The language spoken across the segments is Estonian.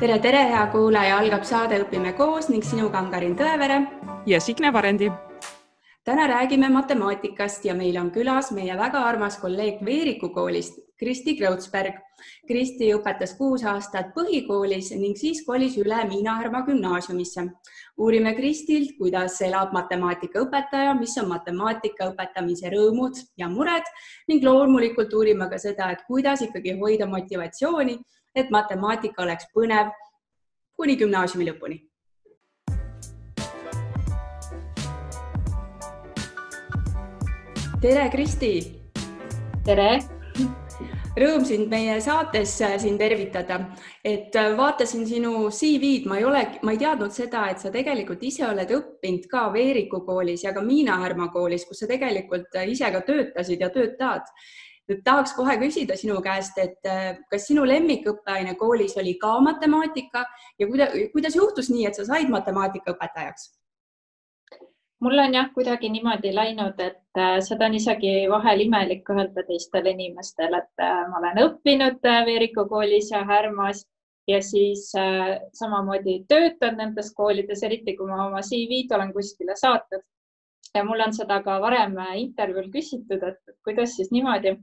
tere, tere, hea kuulaja, algab saade Õpime koos ning sinuga on Karin Tõevere ja Signe Varendi. täna räägime matemaatikast ja meil on külas meie väga armas kolleeg Veeriku koolist, Kristi Kreutzberg. Kristi õpetas kuus aastat põhikoolis ning siis kolis üle Miina Härma gümnaasiumisse. uurime Kristilt, kuidas elab matemaatikaõpetaja, mis on matemaatika õpetamise rõõmud ja mured ning loomulikult uurime ka seda, et kuidas ikkagi hoida motivatsiooni et matemaatika oleks põnev kuni gümnaasiumi lõpuni. tere, Kristi. tere. Rõõm sind meie saates äh, siin tervitada, et äh, vaatasin sinu CV-d, ma ei ole, ma ei teadnud seda, et sa tegelikult ise oled õppinud ka Veeriku koolis ja ka Miina Härma koolis, kus sa tegelikult äh, ise ka töötasid ja töötad nüüd tahaks kohe küsida sinu käest, et äh, kas sinu lemmikõppeaine koolis oli ka matemaatika ja kuidas, kuidas juhtus nii, et sa said matemaatikaõpetajaks? mul on jah kuidagi niimoodi läinud, et äh, seda on isegi vahel imelik öelda teistele inimestele, et äh, ma olen õppinud Veeriku koolis ja Härmas ja siis samamoodi töötan nendes koolides, eriti kui ma oma CV-d olen kuskile saatnud ja mul on seda ka varem intervjuul küsitud, et kuidas siis niimoodi.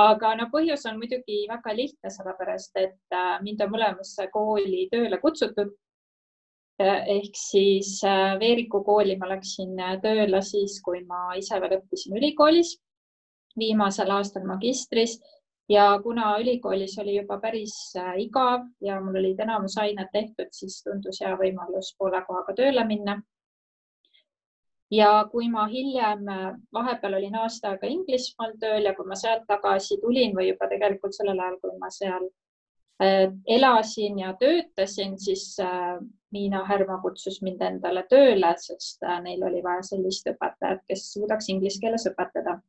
aga no põhjus on muidugi väga lihtne, sellepärast et äh, mind on mõlemasse kooli tööle kutsutud. Äh, ehk siis äh, Veeriku kooli ma läksin tööle siis, kui ma ise veel õppisin ülikoolis, viimasel aastal magistris ja kuna ülikoolis oli juba päris igav ja mul olid enamus ained tehtud, siis tundus hea võimalus poole kohaga tööle minna ja kui ma hiljem, vahepeal olin aasta aega Inglismaal tööl ja kui ma sealt tagasi tulin või juba tegelikult sellel ajal, kui ma seal äh, elasin ja töötasin, siis äh, Miina Härma kutsus mind endale tööle, sest äh, neil oli vaja sellist õpetajat, kes suudaks inglise keeles õpetada.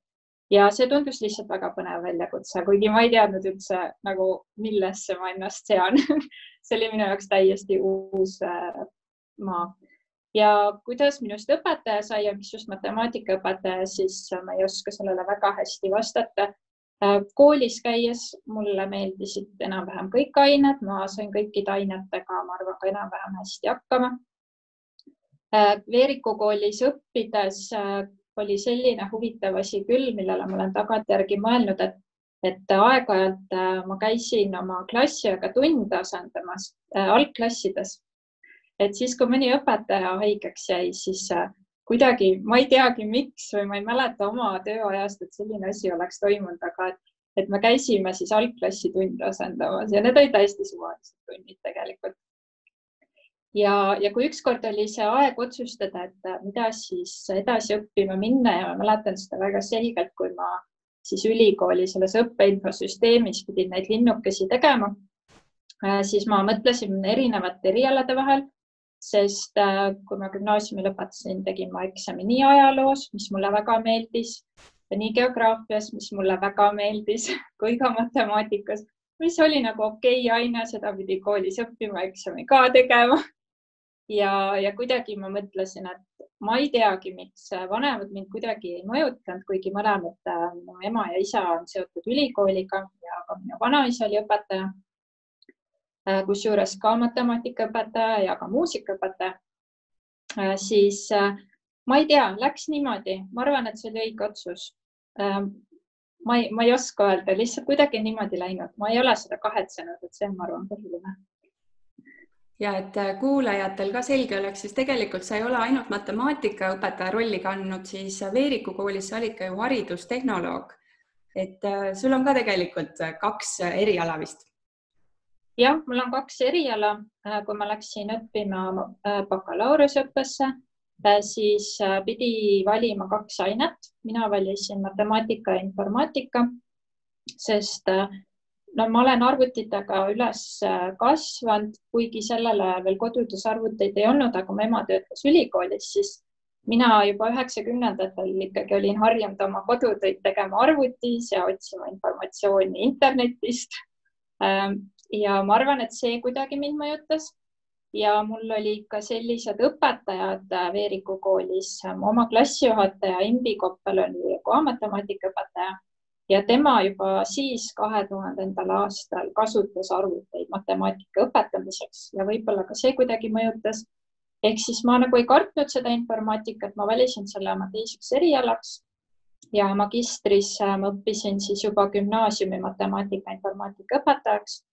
ja see tundus lihtsalt väga põnev väljakutse, kuigi ma ei teadnud üldse nagu, millesse ma ennast sean see oli minu jaoks täiesti uus maa ja kuidas minust õpetaja sai ja mis just matemaatikaõpetaja, siis ma ei oska sellele väga hästi vastata. Äh, koolis käies mulle meeldisid enam-vähem kõik ained, ma sain kõikide ainetega, ma arvan, ka enam-vähem hästi hakkama. Äh, Veeriku koolis õppides äh, oli selline huvitav asi küll, millele ma olen tagantjärgi mõelnud, et et aeg-ajalt ma käisin oma klassiaega tunde asendamas äh, algklassides et siis, kui mõni õpetaja haigeks jäi, siis äh, kuidagi, ma ei teagi, miks või ma ei mäleta oma tööajast, et selline asi oleks toimunud, aga et, et me käisime siis algklassi tunde asendamas ja need olid täiesti suvalised tunnid tegelikult. ja, ja kui ükskord oli see aeg otsustada, et äh, mida siis edasi õppima minna ja ma mäletan seda väga selgelt, kui ma siis ülikooli selles õppeinfosüsteemis pidin neid linnukesi tegema, äh, siis ma mõtlesin erinevate erialade vahel sest äh, kui ma gümnaasiumi lõpetasin, tegin ma eksami nii ajaloos, mis mulle väga meeldis, nii geograafias, mis mulle väga meeldis, kui ka matemaatikas, mis oli nagu okei okay aine, seda pidi koolis õppima, eksami ka tegema. ja, ja kuidagi ma mõtlesin, et ma ei teagi, miks vanemad mind kuidagi ei mõjutanud, kuigi mõlemad äh, minu ema ja isa on seotud ülikooliga ja ka minu vanaisa oli õpetaja kusjuures ka matemaatikaõpetaja ja ka muusikaõpetaja, äh, siis äh, ma ei tea, läks niimoodi, ma arvan, et see oli õige otsus. ma ei, ma ei oska öelda, lihtsalt kuidagi niimoodi läinud, ma ei ole seda kahetsenud, et see on, ma arvan, põhiline. Ja et kuulajatel ka selge oleks, siis tegelikult sa ei ole ainult matemaatikaõpetaja rolli kandnud, siis Veeriku koolis sa olid ka ju haridustehnoloog. et sul on ka tegelikult kaks eriala vist jah, mul on kaks eriala. Äh, kui ma läksin õppima äh, bakalaureuseõppesse, äh, siis pidi valima kaks ainet. mina valisin matemaatika ja informaatika, sest no ma olen arvutitega üles kasvanud, kuigi sellel ajal veel kodudes arvuteid ei olnud, aga mu ema töötas ülikoolis, siis mina juba üheksakümnendatel ikkagi olin harjunud oma kodutöid tegema arvutis ja otsima informatsiooni internetist ja ma arvan, et see kuidagi mind mõjutas. ja mul olid ka sellised õpetajad äh, Veeriku koolis, oma klassijuhataja Imbi Koppel oli ka matemaatikaõpetaja ja tema juba siis kahe tuhandendal aastal kasutas arvuteid matemaatika õpetamiseks ja võib-olla ka see kuidagi mõjutas. ehk siis ma nagu ei kartnud seda informaatikat, ma valisin selle oma teiseks erialaks ja magistris ma õppisin siis juba gümnaasiumi matemaatika, informaatika õpetajaks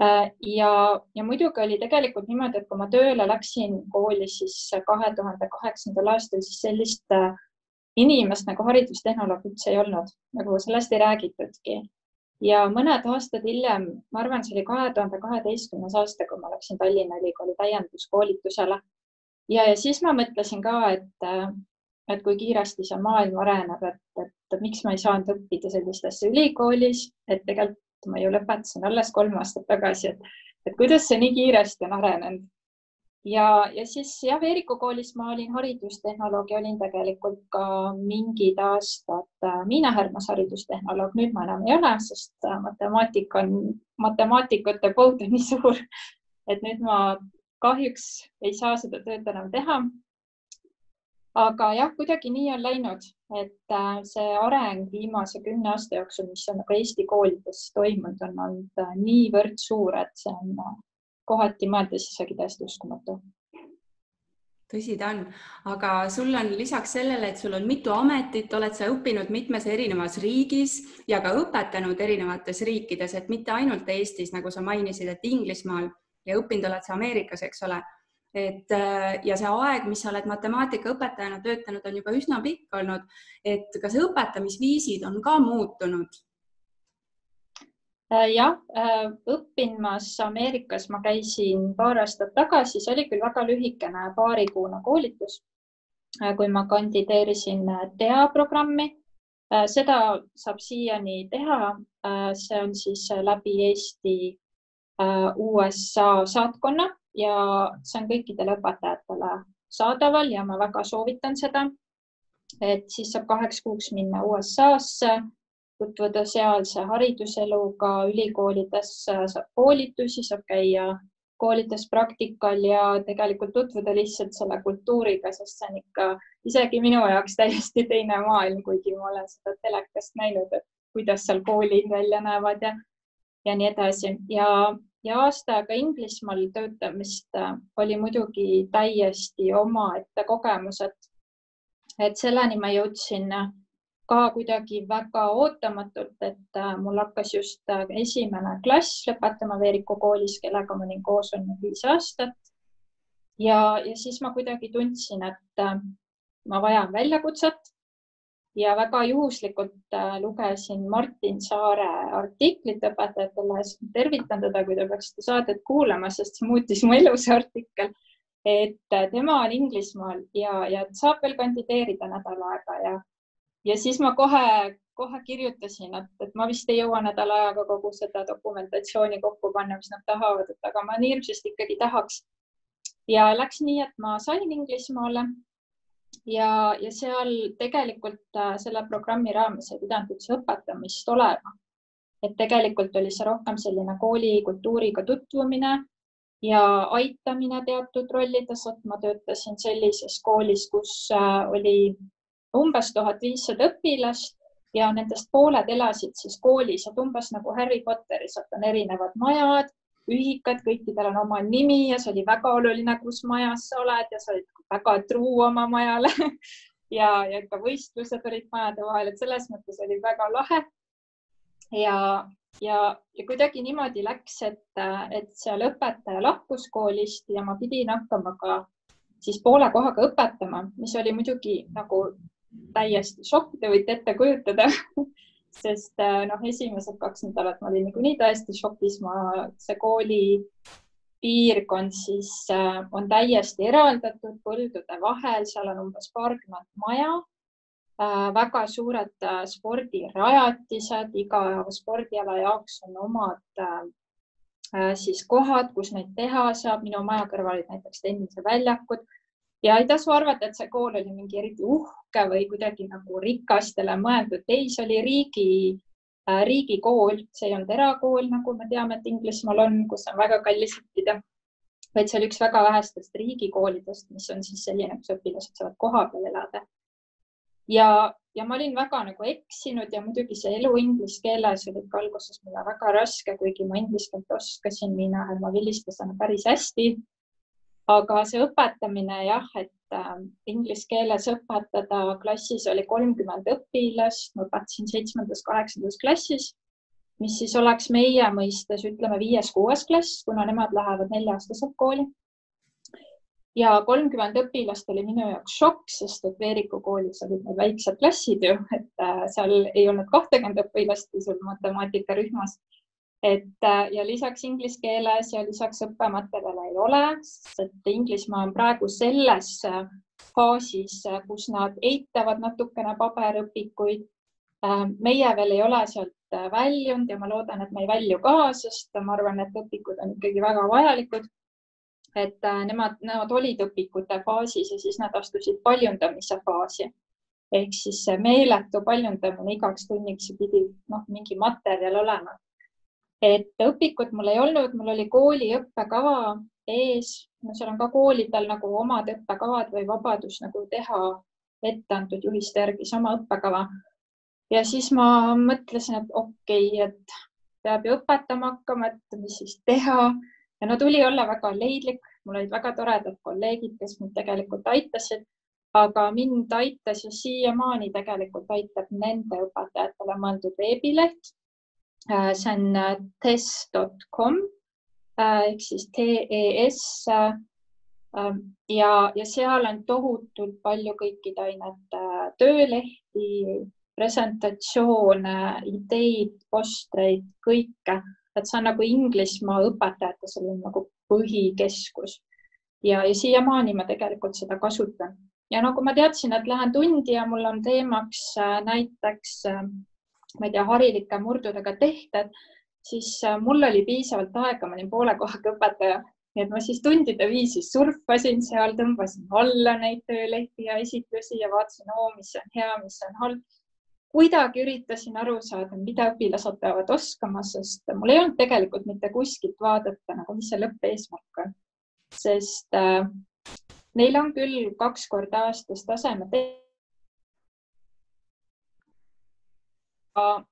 ja, ja muidugi oli tegelikult niimoodi, et kui ma tööle läksin kooli, siis kahe tuhande kaheksandal aastal, siis sellist äh, inimest nagu haridustehnoloog üldse ei olnud, nagu sellest ei räägitudki. ja mõned aastad hiljem, ma arvan, see oli kahe tuhande kaheteistkümnes aasta, kui ma läksin Tallinna Ülikooli täienduskoolitusele. ja, ja siis ma mõtlesin ka, et, et kui kiiresti see maailm areneb, et, et miks ma ei saanud õppida sellist asja ülikoolis, et tegelikult ma ju lõpetasin alles kolm aastat tagasi, et, et kuidas see nii kiiresti on arenenud ja, ja siis jah, Veeriku koolis ma olin haridustehnoloog ja olin tegelikult ka mingid aastad äh, Miina Härmas haridustehnoloog, nüüd ma enam ei ole, sest äh, matemaatika on, matemaatikute põud on nii suur, et nüüd ma kahjuks ei saa seda tööd enam teha. Aga jah, kuidagi nii on läinud, et äh, see areng viimase kümne aasta jooksul, mis on nagu Eesti koolides toimunud, on olnud niivõrd suur, et see on kohati mõeldes isegi täiesti uskumatu tõsi ta on, aga sul on lisaks sellele, et sul on mitu ametit, oled sa õppinud mitmes erinevas riigis ja ka õpetanud erinevates riikides, et mitte ainult Eestis, nagu sa mainisid, et Inglismaal ja õppinud oled sa Ameerikas, eks ole. Et äh, ja see aeg, mis sa oled matemaatikaõpetajana töötanud, on juba üsna pikk olnud, et kas õpetamisviisid on ka muutunud Äh, jah, äh, õppimas Ameerikas ma käisin paar aastat tagasi, see oli küll väga lühikene paarikuune koolitus, kui ma kandideerisin TEA programmi. seda saab siiani teha. see on siis läbi Eesti USA saatkonna ja see on kõikidele õpetajatele saadaval ja ma väga soovitan seda. et siis saab kaheks kuuks minna USA-sse tutvuda sealse hariduseluga, ülikoolides saab koolitusi, saab käia koolides praktikal ja tegelikult tutvuda lihtsalt selle kultuuriga, sest see on ikka isegi minu jaoks täiesti teine maailm, kuigi ma olen seda telekast näinud, et kuidas seal koolid välja näevad ja, ja nii edasi ja, ja aasta aega Inglismaal töötamist äh, oli muidugi täiesti omaette kogemus, et, et selleni ma jõudsin ka kuidagi väga ootamatult, et äh, mul hakkas just äh, esimene klass lõpetama Veeriku koolis, kellega ma olin koos olnud viis aastat. ja, ja siis ma kuidagi tundsin, et äh, ma vajan väljakutset ja väga juhuslikult lugesin Martin Saare artiklit Õpetajate Lehes. tervitan teda, kui te peaksite saadet kuulama, sest see muutis mu elu, see artikkel. et tema on Inglismaal ja, ja saab veel kandideerida nädal aega ja ja siis ma kohe, kohe kirjutasin, et, et ma vist ei jõua nädala ajaga kogu seda dokumentatsiooni kokku panna, mis nad tahavad, et aga ma nii hirmsasti ikkagi tahaks. ja läks nii, et ma sain Inglismaale ja, ja seal tegelikult äh, selle programmi raames ei pidanud üldse õpetamist olema. et tegelikult oli see rohkem selline kooli kultuuriga tutvumine ja aitamine teatud rollides, et ma töötasin sellises koolis, kus äh, oli umbes tuhat viissada õpilast ja nendest pooled elasid siis koolis, et umbes nagu Harry Potteris, et on erinevad majad, ühikad, kõikidel on oma nimi ja see oli väga oluline, kus majas sa oled ja sa olid väga truu oma majale ja, ja ka võistlused olid majade vahel, et selles mõttes oli väga lahe. ja, ja, ja kuidagi niimoodi läks, et, et seal õpetaja lahkus koolist ja ma pidin hakkama ka siis poole kohaga õpetama, mis oli muidugi nagu täiesti šokk, te võite ette kujutada sest äh, noh, esimesed kaks nädalat ma olin niikuinii täiesti šokis, ma, see kooli piirkond siis äh, on täiesti eraldatud põldude vahel, seal on umbes paarkümmend maja äh,, väga suured spordirajatised, iga spordiala jaoks on omad siis kohad, kus neid teha saab. minu maja kõrval olid näiteks tenniseväljakud ja ei tasu arvata, et see kool oli mingi eriti uhke või kuidagi nagu rikastele mõeldud. ei, see oli riigi äh,, riigikool, see ei olnud erakool, nagu me teame, et Inglismaal on, kus on väga kallis õppida, vaid see oli üks väga vähestest riigikoolidest, mis on siis selline, kus õpilased saavad kohapeal elada. ja, ja ma olin väga nagu eksinud ja muidugi see elu inglise keeles oli ikka alguses mulle väga raske, kuigi ma inglise keelt oskasin, Miina Härma vilistasena päris hästi. Aga see õpetamine jah, et äh, inglise keeles õpetada, klassis oli kolmkümmend õpilast, ma õpetasin seitsmendas, kaheksandas klassis mis siis oleks meie mõistes, ütleme viies-kuues klass, kuna nemad lähevad nelja-aastaselt kooli. ja kolmkümmend õpilast oli minu jaoks šokk, sest et Veeriku koolis olid need väiksed klassid ju, et äh, seal ei olnud kahtekümmend õpilast sul matemaatika-rühmas. Et äh, ja lisaks inglise keeles ja lisaks õppematerjale ei ole, sest Inglismaa on praegu selles äh, faasis, kus nad eitavad natukene paberõpikuid. meie veel ei ole sealt Äh, väljunud ja ma loodan, et ma ei välju ka, sest ma arvan, et õpikud on ikkagi väga vajalikud. et äh, nemad, nemad olid õpikute faasis ja siis nad astusid paljundamise faasi ehk siis meeletu paljundamine igaks tunniks pidi noh, mingi materjal olema. Et õpikut mul ei olnud, mul oli kooli õppekava ees, no seal on ka koolidel nagu omad õppekavad või vabadus nagu teha ette antud juhiste järgi sama õppekava. Ja siis ma mõtlesin, et okei okay,, et peab ju õpetama hakkama, et mis siis teha. Ja no tuli olla väga leidlik, mul olid väga toredad kolleegid, kes mind tegelikult aitasid, aga mind aitas ja siiamaani tegelikult aitab nende õpetajatele mõeldud veebileht. Äh, see on äh, test.com äh, ehk siis TES ja, ja seal on tohutult palju kõikide ainete töölehti, presentatsioone, ideid, postreid, kõike, et see on nagu Inglismaa õpetajate selline nagu põhikeskus. Ja, ja siiamaani ma tegelikult seda kasutan. Ja nagu ma teadsin, et lähen tundi ja mul on teemaks näiteks, ma ei tea, harilike murdudega tehted, siis äh, mul oli piisavalt aega, ma olin poole kohaga õpetaja, nii et ma siis tundide viisi surfasin seal, tõmbasin alla neid töölehti ja esitlusi ja vaatasin, oo, mis on hea, mis on halb kuidagi üritasin aru saada, mida õpilased peavad oskama, sest mul ei olnud tegelikult mitte kuskilt vaadata nagu, mis see lõppeesmärk on. sest äh, neil on küll kaks korda aastas tasemed.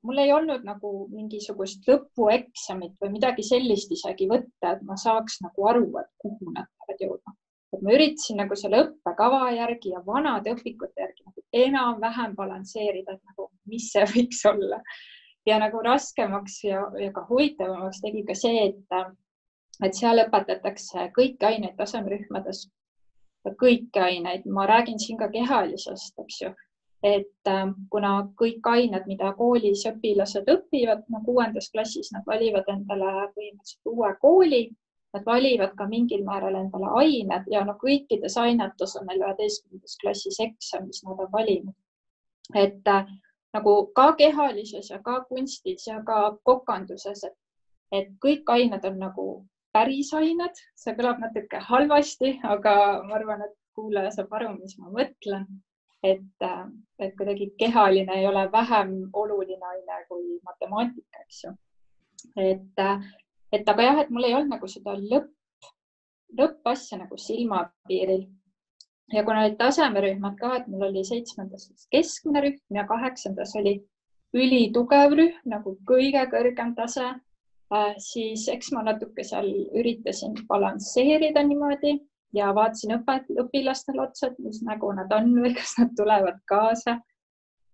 Mul ei olnud nagu mingisugust lõpueksamit või midagi sellist isegi võtta, et ma saaks nagu aru, et kuhu nad peavad jõudma. Et ma üritasin nagu selle õppekava järgi ja vanade õpikute järgi nagu enam-vähem balansseerida, et nagu, mis see võiks olla. ja nagu raskemaks ja, ja ka huvitavamaks tegi ka see, et, et seal õpetatakse kõiki aineid tasemerühmades, kõiki aineid, ma räägin siin ka kehalisest, eks ju et äh, kuna kõik ained, mida koolis õpilased õpivad, no kuuendas klassis nad valivad endale põhimõtteliselt uue kooli nad valivad ka mingil määral endale ained ja noh, kõikides ainetes on neil üheteistkümnendas klassis eksam, mis nad on valinud. et äh, nagu ka kehalises ja ka kunstis ja ka kokanduses, et, et kõik ained on nagu päris ained, see kõlab natuke halvasti, aga ma arvan, et kuulaja saab aru, mis ma mõtlen. Et, et kuidagi kehaline ei ole vähem oluline aine kui matemaatika, eks ju. et et aga jah, et mul ei olnud nagu seda lõpp, lõppasja nagu silmapiiril. ja kuna olid tasemerühmad ka, et mul oli seitsmendas keskmine rühm ja kaheksandas oli ülitugev rühm nagu kõige kõrgem tase äh,, siis eks ma natuke seal üritasin balansseerida niimoodi ja vaatasin õpet, õpilastele otsa, et mis nägu nad on või kas nad tulevad kaasa.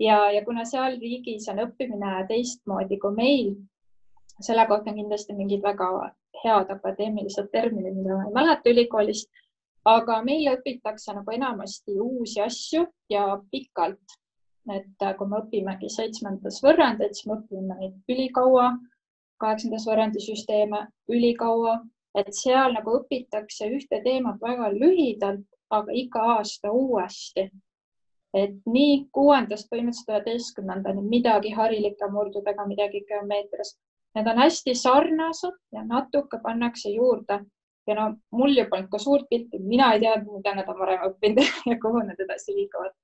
ja, ja kuna seal riigis on õppimine teistmoodi kui meil, selle kohta on kindlasti mingid väga head akadeemilised terminid, mida ma ei mäleta ülikoolist, aga meil õpitakse nagu enamasti uusi asju ja pikalt. et kui me õpimegi seitsmendas võrrandis, siis me õpime neid ülikaua, kaheksandas võrrandi süsteeme ülikaua, et seal nagu õpitakse ühte teemat väga lühidalt, aga iga aasta uuesti. Et nii kuuendast põhimõtteliselt üheteistkümnendani midagi harilike murdudega, midagi geomeetrias, Need on hästi sarnased ja natuke pannakse juurde. Ja no mul ju polnud ka suurt pilti, mina ei teadnud, mida nad on varem õppinud ja kuhu nad edasi liiguvad.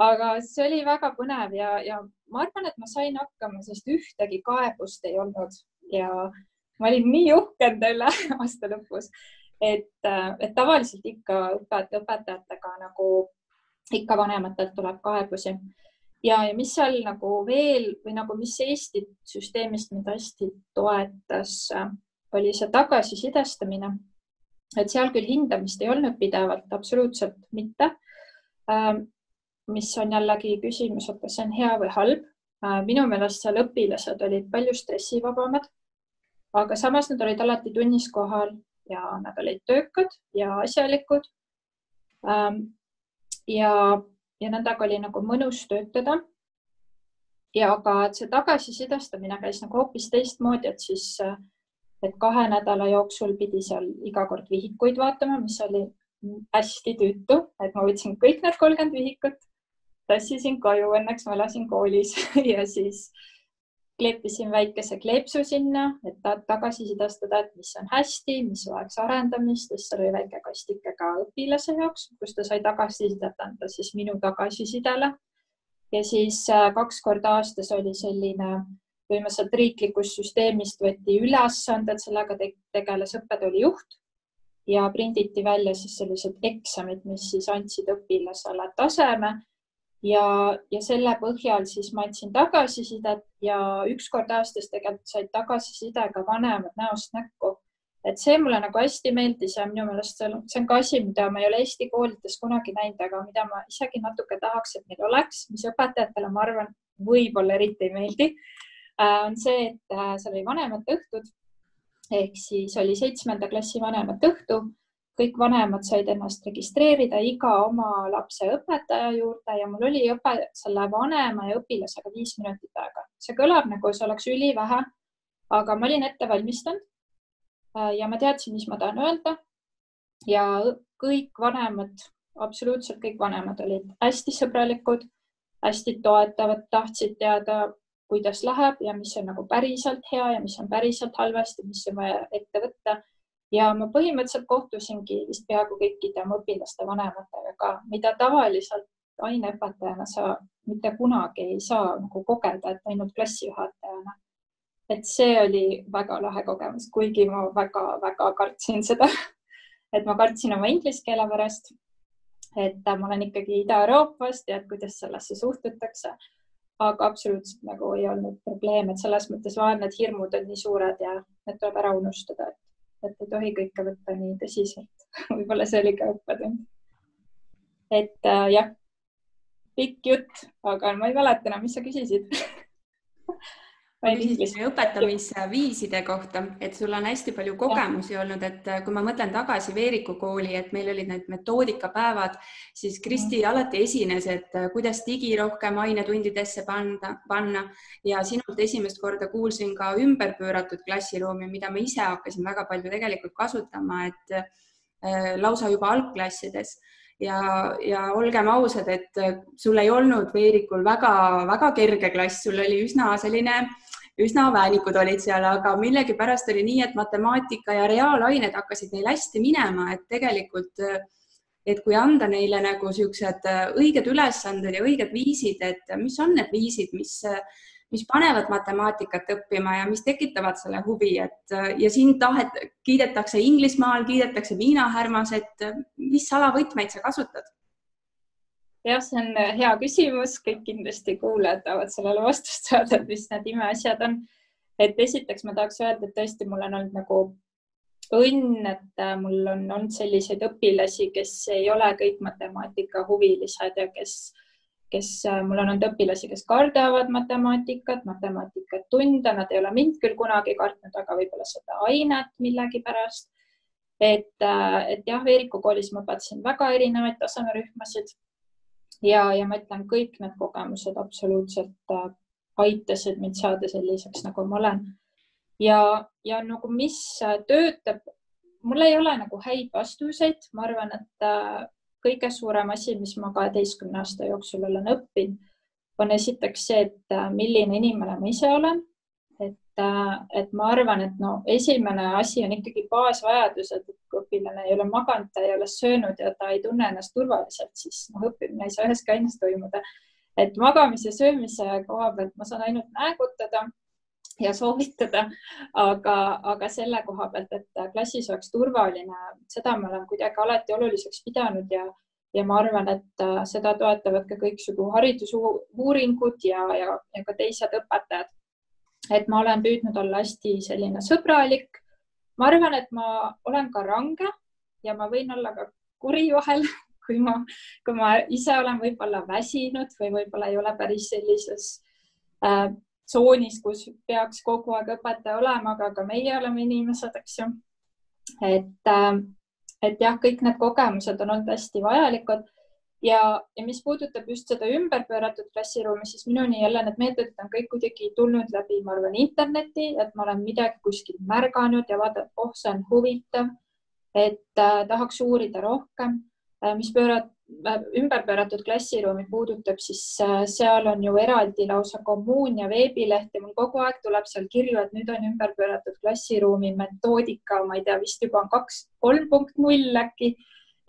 aga see oli väga põnev ja, ja ma arvan, et ma sain hakkama, sest ühtegi kaebust ei olnud. Ja ma olin nii uhke enda üle aasta lõpus, et, et tavaliselt ikka õpet, õpetajatega nagu ikka vanematelt tuleb kaebusi ja, ja mis seal nagu veel või nagu, mis Eesti süsteemist mind hästi toetas, oli see tagasisidestamine. et seal küll hindamist ei olnud pidevalt, absoluutselt mitte. Ähm, mis on jällegi küsimus, et kas see on hea või halb. Äh, minu meelest seal õpilased olid palju stressivabamad, aga samas nad olid alati tunnis kohal ja nad olid töökad ja asjalikud. Ähm, ja ja nendega oli nagu mõnus töötada. ja aga see tagasisidestamine käis nagu hoopis teistmoodi, et siis, et kahe nädala jooksul pidi seal iga kord vihikuid vaatama, mis oli hästi tüütu, et ma võtsin kõik need kolmkümmend vihikut, tassisin koju, õnneks ma elasin koolis ja siis kleepisin väikese kleepsu sinna, et tagasisidestada, et mis on hästi, mis vajaks arendamist, siis seal oli väike kastike ka õpilase jaoks, kus ta sai tagasisidet anda siis minu tagasisidele. ja siis äh, kaks korda aastas oli selline, põhimõtteliselt riiklikust süsteemist võeti ülesanded, sellega tegeles õppetooli juht ja prinditi välja siis sellised eksamid, mis siis andsid õpilasele taseme ja, ja selle põhjal siis ma andsin tagasisidet ja üks kord aastas tegelikult said tagasiside ka vanemad näost näkku. et see mulle nagu hästi meeldis ja minu meelest see on, see on ka asi, mida ma ei ole Eesti koolides kunagi näinud, aga mida ma isegi natuke tahaks, et meil oleks, mis õpetajatele, ma arvan, võib-olla eriti ei meeldi, äh, on see, et äh, seal oli vanemate õhtud ehk siis oli seitsmenda klassi vanemate õhtu kõik vanemad said ennast registreerida iga oma lapse õpetaja juurde ja mul oli õpe, selle vanema ja õpilasega viis minutit aega. see kõlab nagu see oleks ülivähe, aga ma olin ette valmistanud äh, ja ma teadsin, mis ma tahan öelda. ja kõik vanemad, absoluutselt kõik vanemad olid hästi sõbralikud, hästi toetavad, tahtsid teada, kuidas läheb ja mis on nagu päriselt hea ja mis on päriselt halvasti, mis on vaja ette võtta ja ma põhimõtteliselt kohtusingi vist peaaegu kõikide oma õpilaste vanematega ka, mida tavaliselt aineõpetajana sa mitte kunagi ei saa nagu kogeda, et ainult klassijuhatajana. et see oli väga lahe kogemus, kuigi ma väga-väga kartsin seda et ma kartsin oma inglise keele pärast. et ma olen ikkagi Ida-Euroopast ja et kuidas sellesse suhtutakse. aga absoluutselt nagu ei olnud probleem, et selles mõttes vahel need hirmud on nii suured ja need tuleb ära unustada, et et ei tohi kõike võtta nii tõsiselt. võib-olla see oli ka õppetund. et äh, jah, pikk jutt, aga ma ei mäleta enam, mis sa küsisid ma küsisin õpetamisviiside kohta, et sul on hästi palju kogemusi ja. olnud, et äh, kui ma mõtlen tagasi Veeriku kooli, et meil olid need metoodikapäevad, siis Kristi mm. alati esines, et äh, kuidas digi rohkem ainetundidesse panna, panna ja sinult esimest korda kuulsin ka ümberpööratud klassiruumi, mida ma ise hakkasin väga palju tegelikult kasutama, et äh, lausa juba algklassides ja, ja olgem ausad, et sul ei olnud Veerikul väga-väga kerge klass, sul oli üsna selline üsna väänikud olid seal, aga millegipärast oli nii, et matemaatika ja reaalained hakkasid neil hästi minema, et tegelikult, et kui anda neile nagu niisugused õiged ülesanded ja õiged viisid, et mis on need viisid, mis, mis panevad matemaatikat õppima ja mis tekitavad selle huvi, et ja siin tahet, kiidetakse Inglismaal, kiidetakse Miina Härmas, et mis salavõtmeid sa kasutad jah, see on äh, hea küsimus, kõik kindlasti kuulajad tahavad sellele vastust saada, et mis need imeasjad on. et esiteks ma tahaks öelda, et tõesti, mul on olnud nagu õnn, et äh, mul on olnud selliseid õpilasi, kes ei ole kõik matemaatikahuvilised ja kes, kes, äh, mul on olnud õpilasi, kes kardavad matemaatikat, matemaatikat tunda, nad ei ole mind küll kunagi kartnud, aga võib-olla seda ainet millegipärast. et, et jah, Veeriku koolis ma õpetasin väga erinevaid tasemerühmasid ja, ja ma ütlen, kõik need kogemused absoluutselt äh, aitasid mind saada selliseks, nagu ma olen. ja, ja nagu, mis äh, töötab, mul ei ole nagu häid vastuseid, ma arvan, et äh, kõige suurem asi, mis ma kaheteistkümne aasta jooksul olen õppinud, on esiteks see, et milline inimene ma ise olen et ma arvan, et no esimene asi on ikkagi baasvajadused, et kui õpilane ei ole maganud, ta ei ole söönud ja ta ei tunne ennast turvaliselt, siis noh, õppimine ei saa üheski aines toimuda. et magamise, söömise koha pealt ma saan ainult näägutada ja soovitada, aga, aga selle koha pealt, et klassis oleks turvaline, seda ma olen kuidagi alati oluliseks pidanud ja ja ma arvan, et äh, seda toetavad ka kõiksugu haridusuuringud ja, ja, ja ka teised õpetajad. Et ma olen püüdnud olla hästi selline sõbralik. ma arvan, et ma olen ka range ja ma võin olla ka kuri vahel, kui ma, kui ma ise olen võib-olla väsinud või võib-olla ei ole päris sellises äh, tsoonis, kus peaks kogu aeg õpetaja olema, aga ka meie oleme inimesed, eks ju. et äh, et jah, kõik need kogemused on olnud hästi vajalikud ja, ja mis puudutab just seda ümberpööratud klassiruumi, siis minuni jälle need meetodid on kõik kuidagi tulnud läbi, ma arvan, interneti, et ma olen midagi kuskil märganud ja vaatan, oh, see on huvitav, et äh, tahaks uurida rohkem äh,, mis pöörat-, ümberpööratud klassiruumi puudutab, siis äh, seal on ju eraldi lausa kommuun ja veebileht ja mul kogu aeg tuleb seal kirju, et nüüd on ümberpööratud klassiruumi metoodika, ma ei tea, vist juba on kaks, kolm punkt null äkki.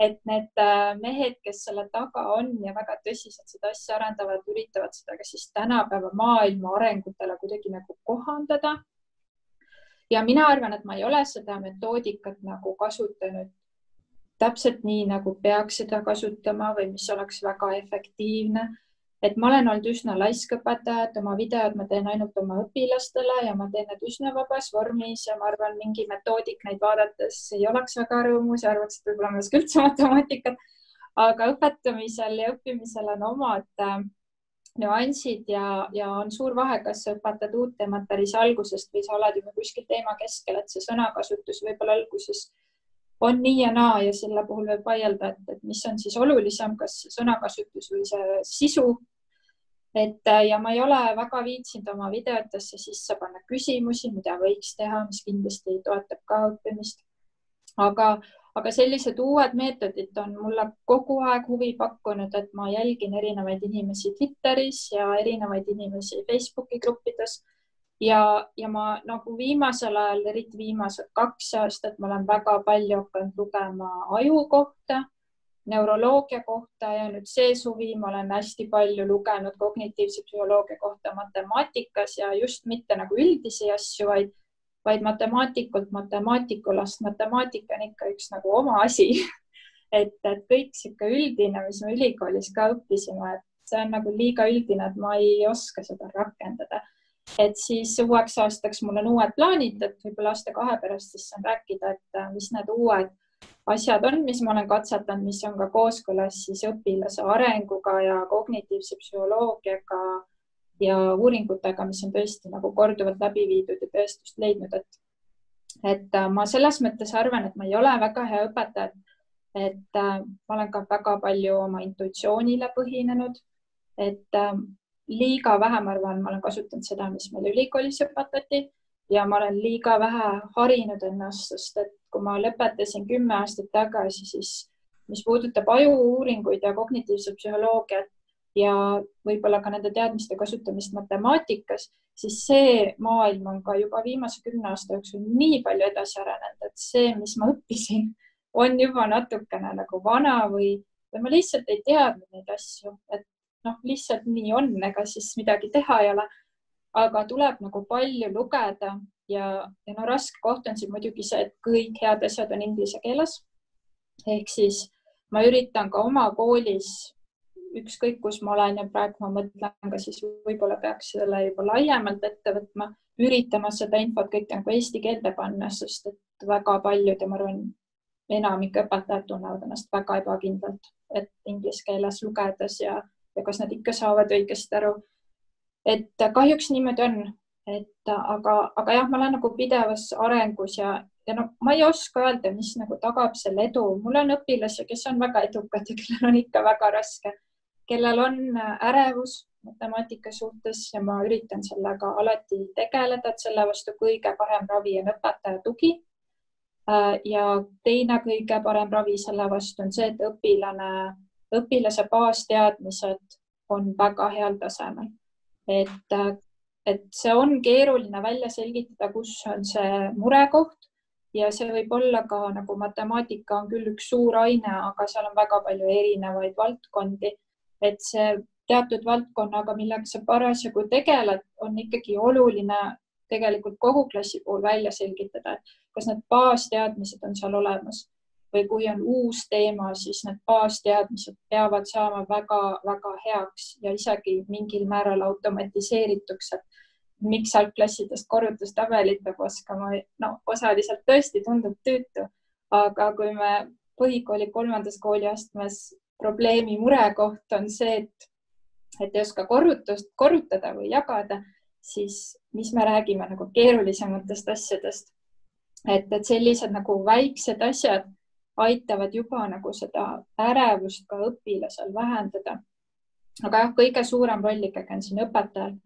Et need äh, mehed, kes selle taga on ja väga tõsiselt seda asja arendavad, üritavad seda ka siis tänapäeva maailma arengutele kuidagi nagu kohandada. ja mina arvan, et ma ei ole seda metoodikat nagu kasutanud täpselt nii, nagu peaks seda kasutama või mis oleks väga efektiivne. Et ma olen olnud üsna laisk õpetaja, et oma videod ma teen ainult oma õpilastele ja ma teen need üsna vabas vormis ja ma arvan, mingi metoodik neid vaadates ei oleks väga rõõmus ja arvaks, et võib-olla ma ei oska üldse matemaatikat. aga õpetamisel ja õppimisel on omad äh, nüansid ja, ja on suur vahe, kas sa õpetad uut teemat päris algusest või sa oled juba kuskil teema keskel, et see sõnakasutus võib-olla alguses on nii ja naa ja selle puhul võib vaielda, et, et mis on siis olulisem, kas sõnakasutus või see sisu. Et äh, ja ma ei ole väga viitsinud oma videotesse sisse panna küsimusi, mida võiks teha, mis kindlasti toetab ka õppimist. aga, aga sellised uued meetodid on mulle kogu aeg huvi pakkunud, et ma jälgin erinevaid inimesi Twitteris ja erinevaid inimesi Facebooki gruppides ja, ja ma nagu viimasel ajal, eriti viimased kaks aastat, ma olen väga palju hakanud lugema aju kohta, neuroloogia kohta ja nüüd see suvi ma olen hästi palju lugenud kognitiivse psühholoogia kohta matemaatikas ja just mitte nagu üldisi asju, vaid, vaid matemaatikult matemaatikulast. matemaatika on ikka üks nagu oma asi et, et kõik sihuke üldine, mis me ülikoolis ka õppisime, et see on nagu liiga üldine, et ma ei oska seda rakendada et siis uueks aastaks mul on uued plaanid, et võib-olla aasta-kahe pärast siis saan rääkida, et äh, mis need uued asjad on, mis ma olen katsetanud, mis on ka kooskõlas siis õpilase arenguga ja kognitiivse psühholoogiaga ja uuringutega, mis on tõesti nagu korduvalt läbi viidud ja tõestust leidnud, et et äh, ma selles mõttes arvan, et ma ei ole väga hea õpetaja, et äh, ma olen ka väga palju oma intuitsioonile põhinenud, et liiga vähe, ma arvan, ma olen kasutanud seda, mis meil ülikoolis õpetati ja ma olen liiga vähe harinud ennast, sest et kui ma lõpetasin kümme aastat tagasi, siis mis puudutab aju-uuringuid ja kognitiivset psühholoogiat ja võib-olla ka nende teadmiste kasutamist matemaatikas, siis see maailm on ka juba viimase kümne aasta jooksul nii palju edasi arenenud, et see, mis ma õppisin, on juba natukene nagu vana või, või ma lihtsalt ei teadnud neid asju, et noh, lihtsalt nii on, ega siis midagi teha ei ole. Aga tuleb nagu palju lugeda ja, ja no raske koht on siin muidugi see, et kõik head asjad on inglise keeles. ehk siis ma üritan ka oma koolis, ükskõik kus ma olen ja praegu ma mõtlen ka siis võib-olla peaks selle juba laiemalt ette võtma, üritama seda infot kõik nagu eesti keelde panna, sest et väga paljud ja ma arvan, enamik õpetajad tunnevad ennast väga ebakindlalt, et inglise keeles lugedes ja ja kas nad ikka saavad õigesti aru. Et kahjuks niimoodi on, et aga, aga jah, ma olen nagu pidevas arengus ja, ja no ma ei oska öelda, mis nagu tagab selle edu. mul on õpilasi, kes on väga edukad ja kellel on ikka väga raske, kellel on ärevus matemaatika suhtes ja ma üritan sellega alati tegeleda, et selle vastu kõige parem ravi on õpetaja tugi. ja teine kõige parem ravi selle vastu on see, et õpilane õpilase baasteadmised on väga heal tasemel. Et, et see on keeruline välja selgitada, kus on see murekoht. Ja see võib olla ka nagu matemaatika on küll üks suur aine, aga seal on väga palju erinevaid valdkondi, et see teatud valdkonnaga, millega sa parasjagu tegeled, on ikkagi oluline tegelikult kogu klassi puhul välja selgitada, kas need baasteadmised on seal olemas või kui on uus teema, siis need baasteadmised peavad saama väga-väga heaks ja isegi mingil määral automatiseerituks, et miks algklassidest korrutustabelit peab oskama, no osaliselt tõesti tundub tüütu, aga kui me põhikooli kolmandas kooliastmes probleemi murekoht on see, et, et ei oska korrutust korrutada või jagada, siis mis me räägime nagu keerulisematest asjadest. et, et sellised nagu väiksed asjad aitavad juba nagu seda ärevust ka õpilasel vähendada. aga jah, kõige suurem roll ikkagi on siin õpetajal,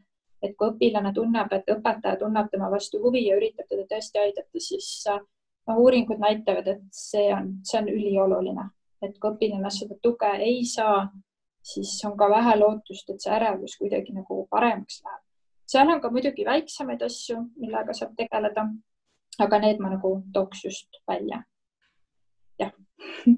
et kui õpilane tunneb, et õpetaja tunneb tema vastu huvi ja üritab teda tõesti aidata, siis noh, uuringud näitavad, et see on, see on ülioluline, et kui õpilane seda tuge ei saa, siis on ka vähe lootust, et see ärevus kuidagi nagu paremaks läheb. seal on ka muidugi väiksemaid asju, millega saab tegeleda. aga need ma nagu tooks just välja. Jah.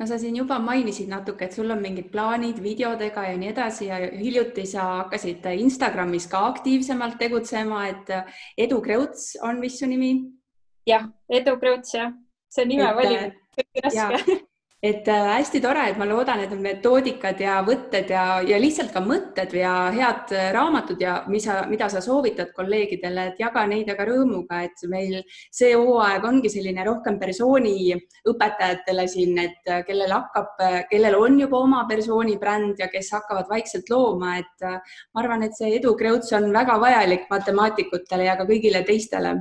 No sa siin juba mainisid natuke, et sul on mingid plaanid videodega ja nii edasi ja hiljuti sa hakkasid Instagramis ka aktiivsemalt tegutsema, et Edu Kreuts on vist su nimi? Jah, Edu Kreuts jah, see nime valimine on raske et äh, hästi tore, et ma loodan, et need metoodikad ja võtted ja, ja lihtsalt ka mõtted ja head äh, raamatud ja mis sa, mida sa soovitad kolleegidele, et jaga neid aga rõõmuga, et meil see hooaeg ongi selline rohkem persooni õpetajatele siin, et äh, kellel hakkab, kellel on juba oma persooni bränd ja kes hakkavad vaikselt looma, et ma arvan, et see Edu Kreuts on väga vajalik matemaatikutele ja ka kõigile teistele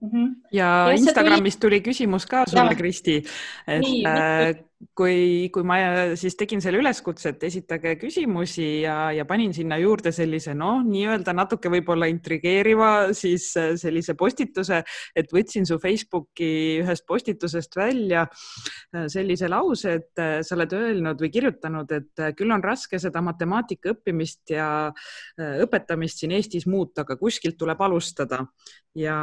Mm -hmm. ja, ja Instagramis tuli küsimus ka sulle, Kristi, et äh, kui, kui ma siis tegin selle üleskutse, et esitage küsimusi ja, ja panin sinna juurde sellise noh, nii-öelda natuke võib-olla intrigeeriva siis äh, sellise postituse, et võtsin su Facebooki ühest postitusest välja äh, sellise lause, et äh, sa oled öelnud või kirjutanud, et küll on raske seda matemaatika õppimist ja õpetamist siin Eestis muuta, aga kuskilt tuleb alustada. Ja,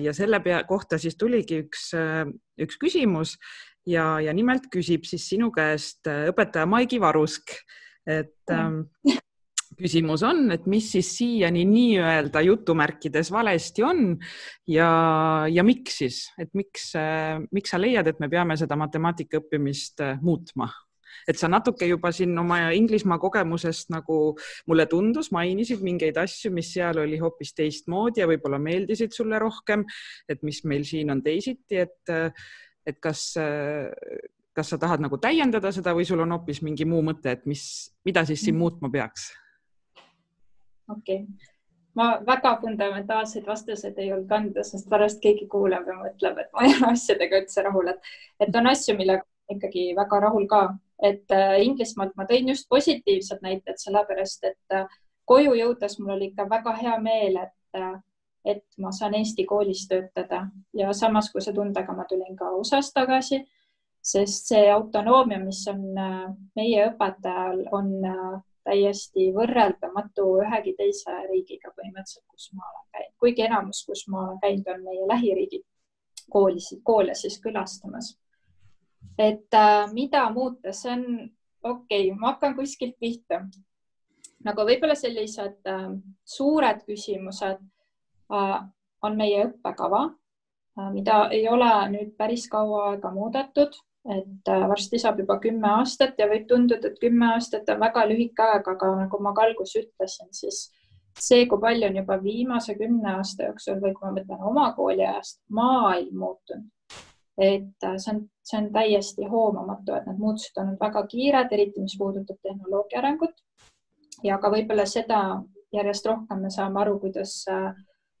ja selle pea kohta siis tuligi üks, üks küsimus ja, ja nimelt küsib siis sinu käest äh, õpetaja Maigi Varusk, et ähm, küsimus on, et mis siis siiani nii-öelda jutumärkides valesti on ja, ja miks siis, et miks äh,, miks sa leiad, et me peame seda matemaatika õppimist äh, muutma? et sa natuke juba siin oma Inglismaa kogemusest nagu mulle tundus, mainisid mingeid asju, mis seal oli hoopis teistmoodi ja võib-olla meeldisid sulle rohkem, et mis meil siin on teisiti, et et kas, kas sa tahad nagu täiendada seda või sul on hoopis mingi muu mõte, et mis, mida siis siin muutma peaks? okei okay., ma väga fundamentaalseid vastuseid ei olnud anda, sest pärast keegi kuuleb ja mõtleb, et ma ei ole asjadega üldse rahul, et, et on asju, millega ikkagi väga rahul ka, et äh, Inglismaalt ma tõin just positiivsed näited, sellepärast et äh, koju jõudes mul oli ikka väga hea meel, et äh, et ma saan Eesti koolis töötada ja samas, kui see tundega ma tulin ka USA-st tagasi, sest see autonoomia, mis on äh, meie õpetajal, on äh, täiesti võrreldamatu ühegi teise riigiga põhimõtteliselt, kus ma olen käinud, kuigi enamus, kus ma olen käinud, on meie lähiriigid koolisid, koole siis külastamas. et äh, mida muuta, see on okei okay,, ma hakkan kuskilt pihta. nagu võib-olla sellised suured küsimused on meie õppekava, äh, mida ei ole nüüd päris kaua aega muudetud, et äh, varsti saab juba kümme aastat ja võib tunduda, et kümme aastat on väga lühike aeg, aga nagu ma ka alguses ütlesin, siis see, kui palju on juba viimase kümne aasta jooksul või kui ma mõtlen oma kooliajast, maailm muutunud, et see on, see on täiesti hoomamatu, et need muutused on väga kiired, eriti mis puudutab tehnoloogia arengut. ja ka võib-olla seda järjest rohkem me saame aru, kuidas äh,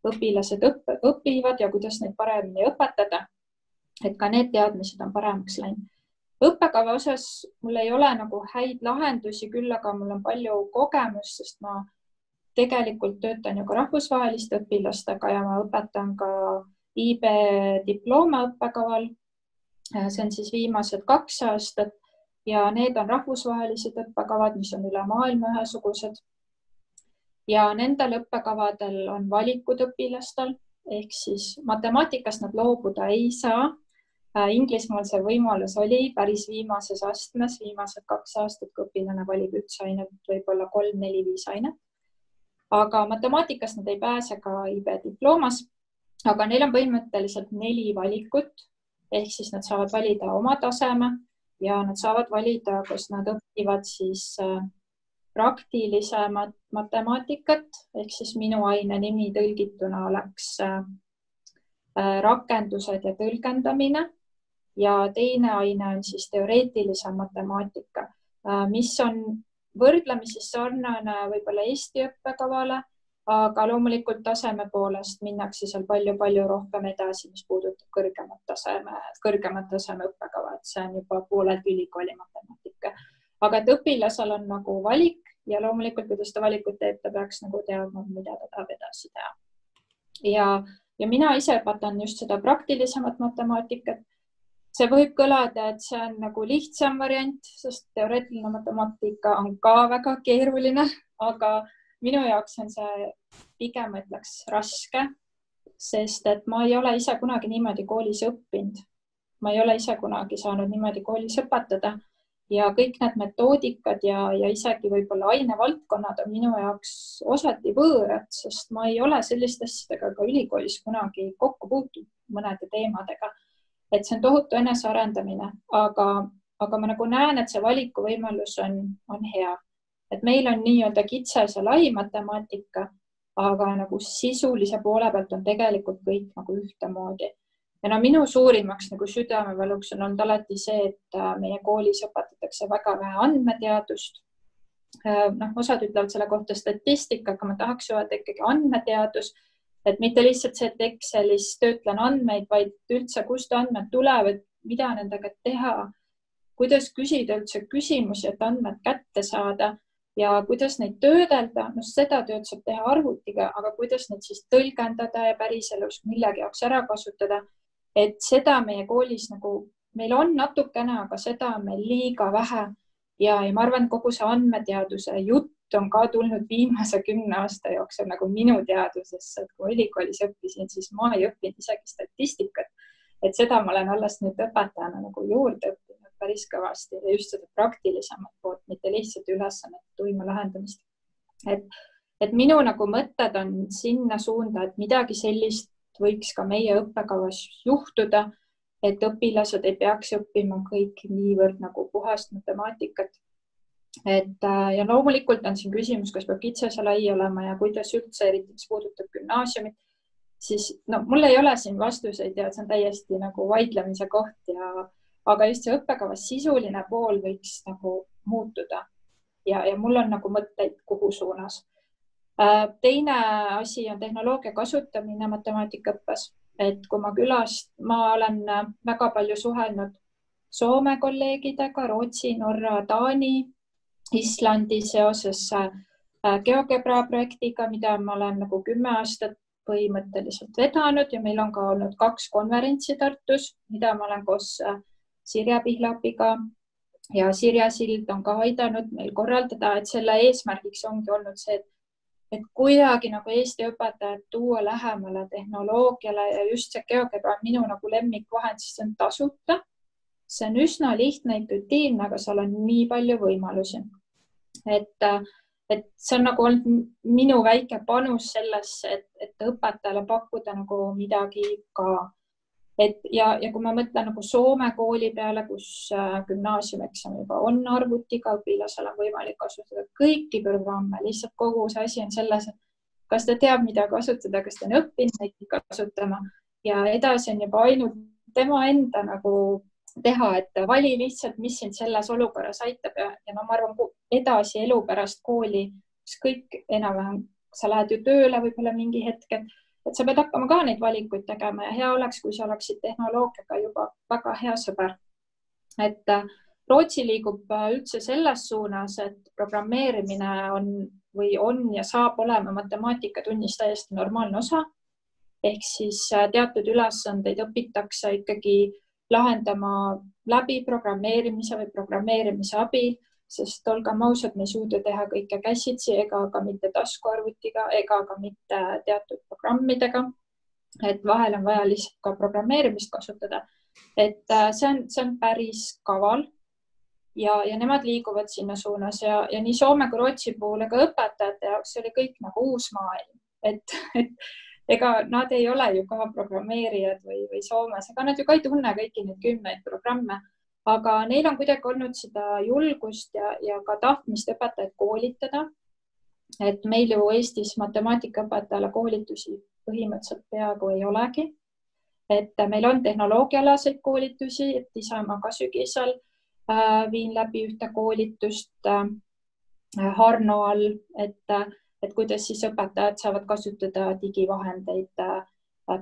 õpilased õpp, õpivad ja kuidas neid paremini õpetada. et ka need teadmised on paremaks läinud. õppekava osas mul ei ole nagu häid lahendusi, küll aga mul on palju kogemust, sest ma tegelikult töötan ju ka rahvusvaheliste õpilastega ja ma õpetan ka IB diplooma õppekaval. see on siis viimased kaks aastat ja need on rahvusvahelised õppekavad, mis on üle maailma ühesugused ja nendel õppekavadel on valikud õpilastel ehk siis matemaatikast nad loobuda ei saa. Äh, Inglismaal see võimalus oli päris viimases astmes, viimased kaks aastat, kui õpilane valib üks ainet, võib-olla kolm-neli-viis ainet. aga matemaatikast nad ei pääse ka IB diplomas. aga neil on põhimõtteliselt neli valikut. ehk siis nad saavad valida oma taseme ja nad saavad valida, kas nad õpivad siis äh, praktilisemat matemaatikat ehk siis minu aine nimi tõlgituna oleks äh, äh, rakendused ja tõlgendamine. Ja teine aine on siis teoreetilisem matemaatika, äh, mis on võrdlemisi sarnane võib-olla Eesti õppekavale, aga loomulikult taseme poolest minnakse seal palju-palju rohkem edasi, mis puudutab kõrgemat taseme, kõrgemat taseme õppekava, et see on juba poolelt ülikooli matemaatika aga et õpilasel on nagu valik ja loomulikult, kui ta seda valikut teeb, ta peaks nagu teadma, mida ta tahab edasi teha. ja, ja mina ise õpetan just seda praktilisemat matemaatikat. see võib kõlada, et see on nagu lihtsam variant, sest teoreetiline matemaatika on ka väga keeruline, aga minu jaoks on see pigem ütleks raske, sest et ma ei ole ise kunagi niimoodi koolis õppinud. ma ei ole ise kunagi saanud niimoodi koolis õpetada ja kõik need metoodikad ja, ja isegi võib-olla ainevaldkonnad on minu jaoks osati võõrad, sest ma ei ole selliste asjadega ka ülikoolis kunagi kokku puutunud, mõnede teemadega. et see on tohutu enesearendamine, aga, aga ma nagu näen, et see valikuvõimalus on, on hea, et meil on nii-öelda kitsas ja lai matemaatika, aga nagu sisulise poole pealt on tegelikult kõik nagu ühtemoodi ja no minu suurimaks nagu südamevaluks on olnud alati see, et äh, meie koolis õpetatakse väga vähe andmeteadust. Äh, noh, osad ütlevad selle kohta statistika, aga ma tahaks öelda ikkagi andmeteadus, et mitte lihtsalt see, et Excelis töötlen andmeid, vaid üldse, kust andmed tulevad, mida nendega teha, kuidas küsida üldse küsimusi, et andmed kätte saada ja kuidas neid töödelda, noh, seda tööd saab teha arvutiga, aga kuidas neid siis tõlgendada ja päriselus millegi jaoks ära kasutada et seda meie koolis nagu, meil on natukene, aga seda on meil liiga vähe ja, ja ma arvan, et kogu see andmeteaduse jutt on ka tulnud viimase kümne aasta jooksul nagu minu teadusesse, et kui ülikoolis õppisin, siis ma ei õppinud isegi statistikat. et seda ma olen alles nüüd õpetajana nagu juurde õppinud päris kõvasti ja just seda praktilisemat poolt, mitte lihtsalt ülesannete tuima lahendamist. et, et minu nagu mõtted on sinna suunda, et midagi sellist võiks ka meie õppekavas juhtuda, et õpilased ei peaks õppima kõik niivõrd nagu puhast matemaatikat. et äh, ja loomulikult on siin küsimus, kas peab kitsas ja lai olema ja kuidas üldse, eriti mis puudutab gümnaasiumit, siis no mul ei ole siin vastuseid ja see on täiesti nagu vaidlemise koht ja aga just see õppekava sisuline pool võiks nagu muutuda ja, ja mul on nagu mõtteid, kuhu suunas teine asi on tehnoloogia kasutamine matemaatikaõppes, et kui ma külast, ma olen äh, väga palju suhelnud Soome kolleegidega, Rootsi, Norra, Taani, Islandi seoses äh, GeoGebra projektiga, mida ma olen nagu kümme aastat põhimõtteliselt vedanud ja meil on ka olnud kaks konverentsi Tartus, mida ma olen koos Sirje Pihlapiga ja Sirje Sild on ka aidanud meil korraldada, et selle eesmärgiks ongi olnud see, et et kuidagi nagu Eesti õpetajad tuua lähemale tehnoloogiale ja just see GeoGebra on minu nagu lemmikvahend, sest see on tasuta. see on üsna lihtne, intuitiivne, aga seal on nii palju võimalusi. et, et see on nagu olnud minu väike panus sellesse, et, et õpetajale pakkuda nagu midagi ka et ja, ja kui ma mõtlen nagu Soome kooli peale, kus äh, gümnaasiumieksam juba on arvutiga, õpilasel on võimalik kasutada kõiki programme, lihtsalt kogu see asi on selles, et kas ta teab, mida kasutada, kas ta on õppinud neid kasutama. Ja edasi on juba ainult tema enda nagu teha, et vali lihtsalt, mis sind selles olukorras aitab. Ja, ja no ma arvan, edasi elu pärast kooli, ükskõik enam-vähem, sa lähed ju tööle võib-olla mingi hetk, et et sa pead hakkama ka neid valikuid tegema ja hea oleks, kui sa oleksid tehnoloogiaga juba väga hea sõber. et äh, Rootsi liigub äh, üldse selles suunas, et programmeerimine on või on ja saab olema matemaatikatunnis täiesti normaalne osa. ehk siis äh, teatud ülesandeid õpitakse ikkagi lahendama läbi programmeerimise või programmeerimise abil sest olgem ausad, me ei suuda teha kõike käsitsi ega ka mitte taskuarvutiga ega ka mitte teatud programmidega. et vahel on vaja lihtsalt ka programmeerimist kasutada. et äh, see on, see on päris kaval ja, ja nemad liiguvad sinna suunas ja, ja nii Soome kui Rootsi puhul, ega õpetajate jaoks oli kõik nagu uus maailm, et, et, ega nad ei ole ju ka programmeerijad või, või Soomes, ega nad ju ka ei tunne kõiki neid kümneid programme, aga neil on kuidagi olnud seda julgust ja, ja ka tahtmist õpetajaid koolitada. et meil ju Eestis matemaatikaõpetajale koolitusi põhimõtteliselt peaaegu ei olegi. et meil on tehnoloogialaseid koolitusi, et ise ma ka sügisel äh, viin läbi ühte koolitust äh, Harno all, et et kuidas siis õpetajad saavad kasutada digivahendeid äh,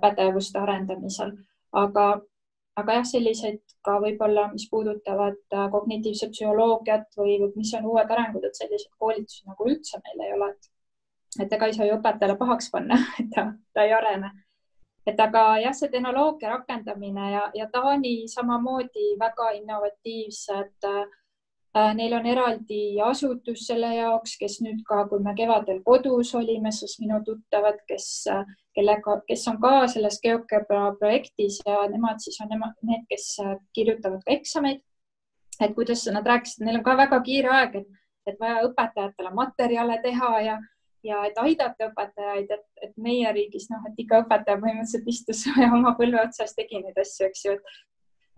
pädevuste arendamisel, aga, aga jah, selliseid ka võib-olla, mis puudutavad äh, kognitiivset psühholoogiat või, mis on uued arengud, et selliseid koolitusi nagu üldse meil ei ole, et et ega ei saa ju õpetajale pahaks panna, et ta, ta ei arene. et aga jah, see tehnoloogia rakendamine ja, ja Taani samamoodi väga innovatiivsed Äh, neil on eraldi asutus selle jaoks, kes nüüd ka, kui me kevadel kodus olime, siis minu tuttavad, kes, äh, kellega, kes on ka selles GeoGebra projektis ja nemad siis on nemad, need, kes äh, kirjutavad ka eksameid. et kuidas nad rääkisid, neil on ka väga kiire aeg, et, et vaja õpetajatele materjale teha ja, ja et aidata õpetajaid, et, et meie riigis noh, et iga õpetaja põhimõtteliselt istus oma põlve otsas, tegi neid asju, eks ju, et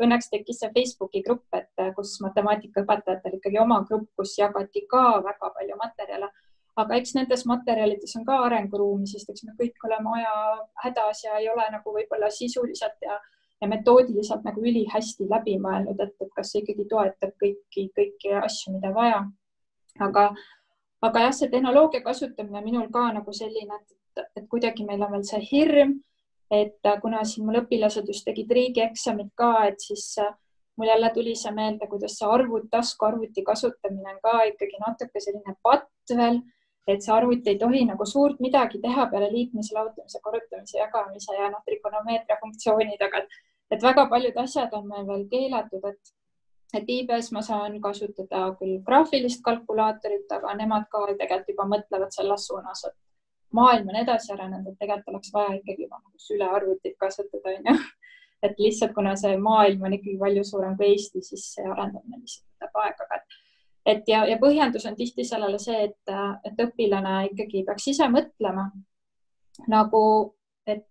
õnneks tekkis see Facebooki grupp, et äh, kus matemaatikaõpetajatel ikkagi oma grupp, kus jagati ka väga palju materjale. aga eks nendes materjalides on ka arenguruumi, sest eks me kõik oleme aja hädas ja ei ole nagu võib-olla sisuliselt ja, ja metoodiliselt nagu ülihästi läbi mõelnud, et, et kas see ikkagi toetab kõiki, kõiki asju, mida vaja. aga, aga jah, see tehnoloogia kasutamine minul ka nagu selline, et, et kuidagi meil on veel see hirm et äh, kuna siin mul õpilased just tegid riigieksamit ka, et siis äh, mul jälle tuli see meelde, kuidas see arvut, taskuarvuti kasutamine on ka ikkagi natuke selline patt veel, et see arvuti ei tohi nagu suurt midagi teha peale liitmise, lahutamise, korrutamise, jagamise ja noh, trikonomeetria funktsioonid, aga et, et väga paljud asjad on meil veel keelatud, et et iibes ma saan kasutada küll graafilist kalkulaatorit, aga nemad ka tegelikult juba mõtlevad selles suunas, et maailm on edasi arenenud, et tegelikult oleks vaja ikkagi juba nagu sülearvutit kasutada, onju. et lihtsalt kuna see maailm on ikkagi palju suurem kui Eesti, siis see arendamine lihtsalt võtab aega, aga et, ja, ja põhjendus on tihti sellele see, et, et õpilane ikkagi peaks ise mõtlema nagu, et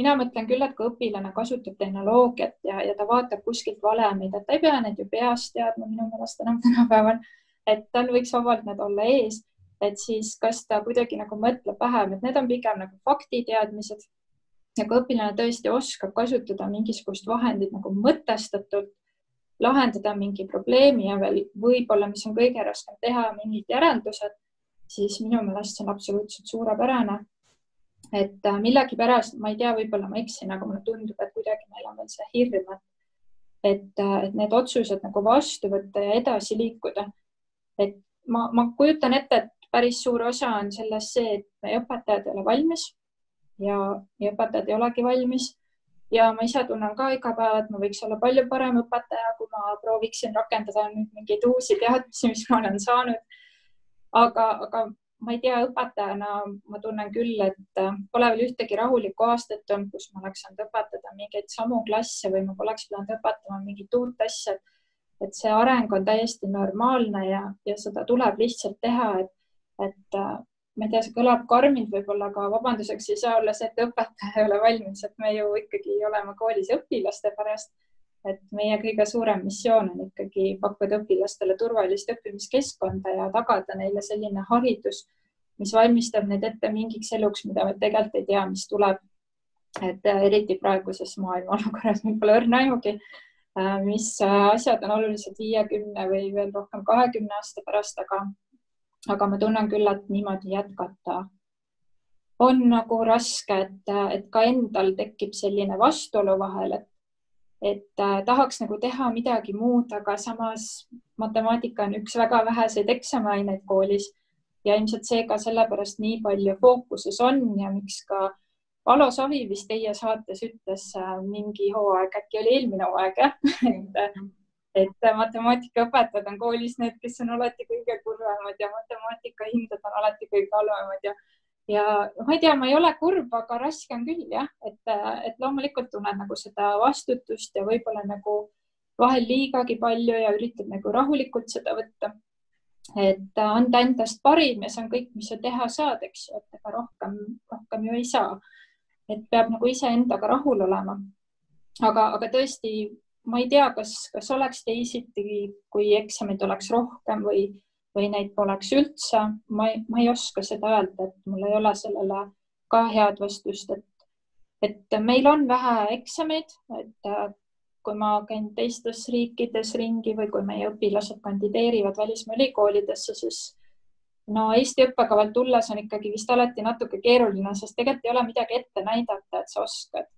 mina mõtlen küll, et kui õpilane kasutab tehnoloogiat ja, ja ta vaatab kuskilt valemeid, et ta ei pea neid ju peast teadma minu meelest enam tänapäeval, et tal võiks vabalt need olla ees et siis kas ta kuidagi nagu mõtleb vähem, et need on pigem nagu faktiteadmised. kui õpilane tõesti oskab kasutada mingisugust vahendit nagu mõtestatult, lahendada mingi probleemi ja veel võib-olla, mis on kõige raskem teha, mingid järeldused, siis minu meelest see on absoluutselt suurepärane. et äh, millegipärast, ma ei tea, võib-olla ma eksin, aga mulle tundub, et kuidagi meil on veel see hirm, et et, äh, et need otsused nagu vastu võtta ja edasi liikuda. et ma, ma kujutan ette, et päris suur osa on selles see, et meie õpetajad ei ole valmis ja, ja õpetajad ei olegi valmis. ja ma ise tunnen ka iga päev, et ma võiks olla palju parem õpetaja, kui ma prooviksin rakendada nüüd mingeid uusi teadmisi, mis ma olen saanud. aga, aga ma ei tea, õpetajana ma tunnen küll, et pole veel ühtegi rahulikku aastat olnud, kus ma oleks saanud õpetada mingeid samu klasse või ma poleks pidanud õpetama mingit uut asja. et see areng on täiesti normaalne ja, ja seda tuleb lihtsalt teha, et et äh, ma ei tea, see kõlab karmilt võib-olla, aga vabanduseks ei saa olla see, et õpetaja ei ole valmis, et me ju ikkagi oleme koolis õpilaste pärast. et meie kõige suurem missioon on ikkagi pakkuda õpilastele turvalist õppimiskeskkonda ja tagada neile selline haridus, mis valmistab neid ette mingiks eluks, mida me tegelikult ei tea, mis tuleb. et äh, eriti praeguses maailma olukorras meil pole õrna aimugi, äh, mis asjad on oluliselt viiekümne või veel rohkem kahekümne aasta pärast, aga aga ma tunnen küll, et niimoodi jätkata on nagu raske, et, et ka endal tekib selline vastuolu vahel, et, et äh, tahaks nagu teha midagi muud, aga samas matemaatika on üks väga väheseid eksamiaineid koolis ja ilmselt seega sellepärast nii palju fookuses on ja miks ka Alo Savi vist teie saates ütles äh, mingi hooaeg, äkki oli eelmine hooaeg jah? Et et matemaatikaõpetajad on koolis need, kes on alati kõige kurvemad ja matemaatikahinded on alati kõige halvemad ja ja ma ei tea, ma ei ole kurb, aga raske on küll jah, et, et loomulikult tunned nagu seda vastutust ja võib-olla nagu vahel liigagi palju ja üritad nagu rahulikult seda võtta. et anda endast parim ja see on kõik, mis sa teha saad, eks ju, et ega rohkem, rohkem ju ei saa. et peab nagu iseendaga rahul olema. aga, aga tõesti, ma ei tea, kas, kas oleks teisiti, kui eksameid oleks rohkem või, või neid poleks üldse. ma ei, ma ei oska seda öelda, et mul ei ole sellele ka head vastust, et, et meil on vähe eksameid, et kui ma käin teistes riikides ringi või kui meie õpilased kandideerivad välismaa ülikoolidesse, siis no Eesti õppekavalt tulles on ikkagi vist alati natuke keeruline, sest tegelikult ei ole midagi ette näidata, et sa oskad,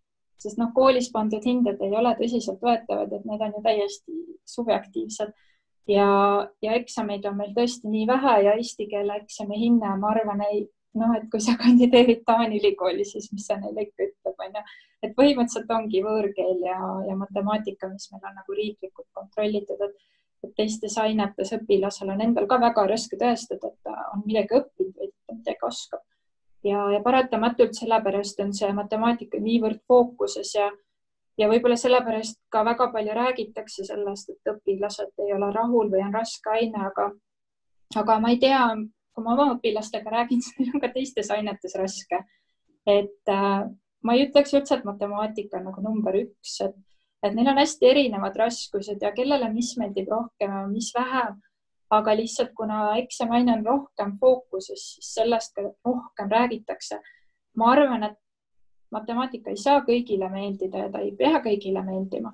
sest noh, koolis pandud hinded ei ole tõsiseltvõetavad, et need on ju täiesti subjektiivsed ja, ja eksameid on meil tõesti nii vähe ja eesti keele eksami hinne, ma arvan, ei noh, et kui sa kandideerid Taani ülikooli, siis mis see neile ikka ütleb, onju. et põhimõtteliselt ongi võõrkeel ja, ja matemaatika, mis meil on nagu riiklikult kontrollitud, et, et teistes ainetes õpilasel on endal ka väga raske tõestada, et ta on midagi õppinud või midagi oskab. Ja, ja paratamatult sellepärast on see matemaatika niivõrd fookuses ja, ja võib-olla sellepärast ka väga palju räägitakse sellest, et õpilased ei ole rahul või on raske aine, aga, aga ma ei tea kui ma oma õpilastega räägin, siis neil on ka teistes ainetes raske. et äh, ma ei ütleks üldse, et matemaatika on nagu number üks, et, et neil on hästi erinevad raskused ja kellele mis meeldib rohkem ja mis vähem. Aga lihtsalt kuna eksamiaine on rohkem fookuses, siis sellest ka rohkem räägitakse. ma arvan, et matemaatika ei saa kõigile meeldida ja ta ei pea kõigile meeldima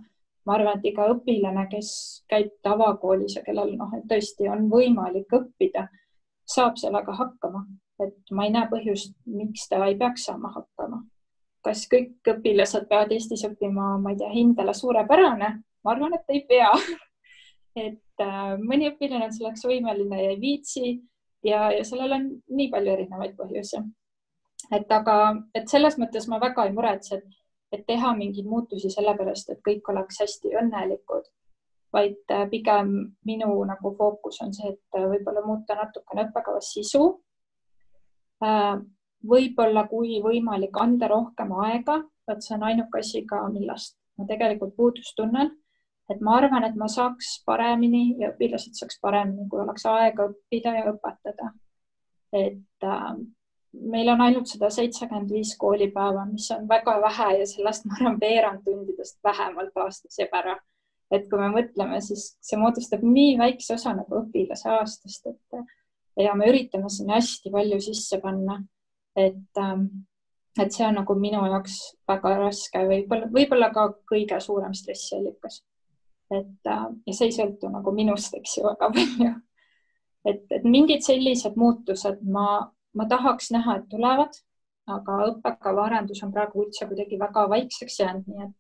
ma arvan, et iga õpilane, kes käib tavakoolis ja kellel noh, et tõesti on võimalik õppida, saab sellega hakkama, et ma ei näe põhjust, miks ta ei peaks saama hakkama. kas kõik õpilased peavad Eestis õppima, ma ei tea, hindele suurepärane? ma arvan, et ei pea et äh, mõni õpilane on selleks võimeline ja ei viitsi ja, ja sellel on nii palju erinevaid põhjusi. et aga, et selles mõttes ma väga ei muretse, et, et teha mingeid muutusi sellepärast, et kõik oleks hästi õnnelikud vaid äh, pigem minu nagu fookus on see, et äh, võib-olla muuta natukene õppekava sisu. Võib-olla, kui võimalik, anda rohkem aega, vot see on ainuke asi ka, millest ma tegelikult puudust tunnen. Et ma arvan, et ma saaks paremini ja õpilased saaks paremini, kui oleks aega õppida ja õpetada. et äh, meil on ainult sada seitsekümmend viis koolipäeva, mis on väga vähe ja sellest ma arvan, veerand tundidest vähemalt aastas jääb ära et kui me mõtleme, siis see moodustab nii väikse osa nagu õpilase aastast, et ja me üritame sinna hästi palju sisse panna. et, ähm, et see on nagu minu jaoks väga raske, võib-olla, võib-olla ka kõige suurem stressiallikas. Et äh, ja see ei sõltu nagu minust, eks ju, väga palju. et, et mingid sellised muutused ma, ma tahaks näha, et tulevad, aga õppekava arendus on praegu üldse kuidagi väga vaikseks jäänud, nii et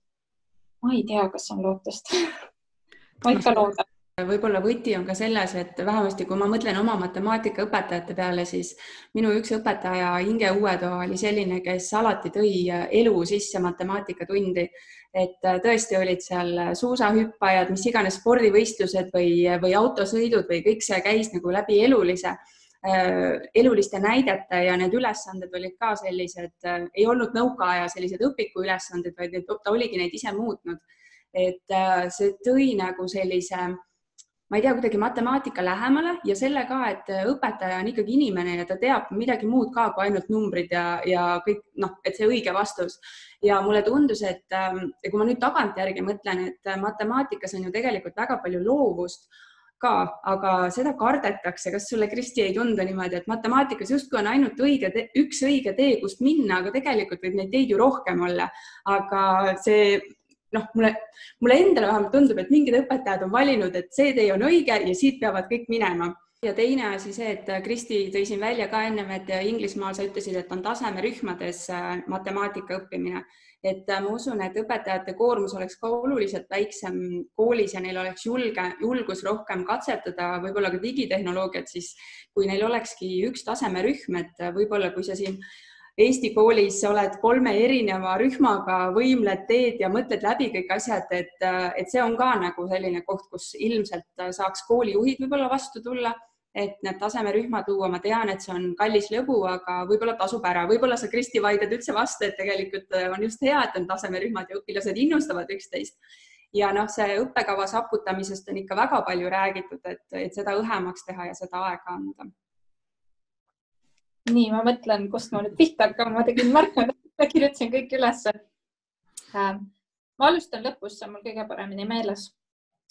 ma ei tea, kas on lootust ma ikka loodan võib-olla võti on ka selles, et vähemasti kui ma mõtlen oma matemaatikaõpetajate peale, siis minu üks õpetaja Inge Uuetoa oli selline, kes alati tõi elu sisse matemaatikatundi. et tõesti olid seal suusahüppajad, mis iganes spordivõistlused või, või autosõidud või kõik see käis nagu läbi elulise äh, eluliste näidete ja need ülesanded olid ka sellised, äh, ei olnud nõukaaja sellised õpikuülesanded, vaid ta oligi neid ise muutnud et äh, see tõi nagu sellise ma ei tea, kuidagi matemaatika lähemale ja selle ka, et õpetaja on ikkagi inimene ja ta teab midagi muud ka kui ainult numbrid ja, ja kõik noh, et see õige vastus. ja mulle tundus, et ähm, kui ma nüüd tagantjärgi mõtlen, et matemaatikas on ju tegelikult väga palju loovust ka, aga seda kardetakse. kas sulle, Kristi, ei tundu niimoodi, et matemaatikas justkui on ainult õige, üks õige tee, kust minna, aga tegelikult võib neid teid ju rohkem olla. aga see noh, mulle, mulle endale vähemalt tundub, et mingid õpetajad on valinud, et see tee on õige ja siit peavad kõik minema. ja teine asi see, et Kristi tõi siin välja ka ennem, et Inglismaal sa ütlesid, et on tasemerühmades äh, matemaatika õppimine, et äh, ma usun, et õpetajate koormus oleks ka oluliselt väiksem koolis ja neil oleks julge, julgus rohkem katsetada võib-olla ka digitehnoloogiat, siis kui neil olekski üks tasemerühm, et võib-olla kui sa siin Eesti koolis oled kolme erineva rühmaga, võimled, teed ja mõtled läbi kõik asjad, et, et see on ka nagu selline koht, kus ilmselt saaks koolijuhid võib-olla vastu tulla, et need tasemerühmad luua, ma tean, et see on kallis lõbu, aga võib-olla tasub ära, võib-olla sa, Kristi, vaidled üldse vastu, et tegelikult on just hea, et on tasemerühmad ja õpilased innustavad üksteist. Ja noh, see õppekava saputamisest on ikka väga palju räägitud, et, et seda õhemaks teha ja seda aega anda nii, ma mõtlen, kust ma nüüd pihta hakkan, ma tegin märkmed kirjutasin kõik ülesse. Äh, ma alustan lõpust, see on mul kõige paremini meeles.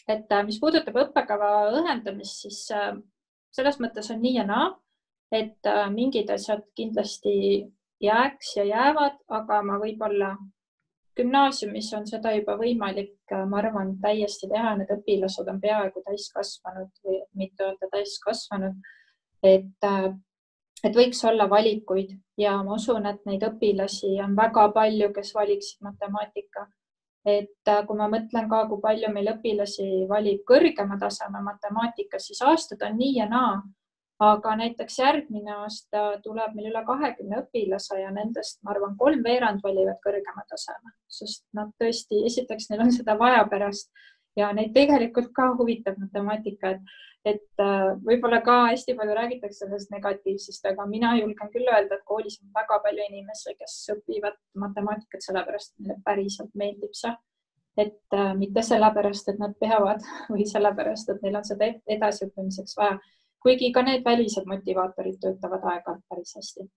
et äh, mis puudutab õppekava õhendamist, siis selles mõttes on nii ja naa, et mingid asjad kindlasti jääks ja jäävad, aga ma võib-olla gümnaasiumis on seda juba võimalik, ma arvan, täiesti teha, need õpilased on peaaegu täiskasvanud või mitte öelda täiskasvanud. et, et võiks olla valikuid. Ja ma usun, et neid õpilasi on väga palju, kes valiksid matemaatika. et kui ma mõtlen ka, kui palju meil õpilasi valib kõrgema taseme matemaatikas, siis aastad on nii ja naa. Aga näiteks järgmine aasta tuleb meil üle kahekümne õpilase ja nendest, ma arvan, kolmveerand valivad kõrgema taseme, sest nad tõesti, esiteks neil on seda vaja pärast. Ja neid tegelikult ka huvitab matemaatika, et, et äh, võib-olla ka hästi palju räägitakse sellest negatiivsest, aga mina julgen küll öelda, et koolis on väga palju inimesi, kes õpivad matemaatikat sellepärast, et neile päriselt meeldib see. Et äh, mitte sellepärast, et nad peavad või sellepärast, et neil on seda edasiõppimiseks vaja. Kuigi ka need välised motivaatorid töötavad aeg-ajalt päris hästi.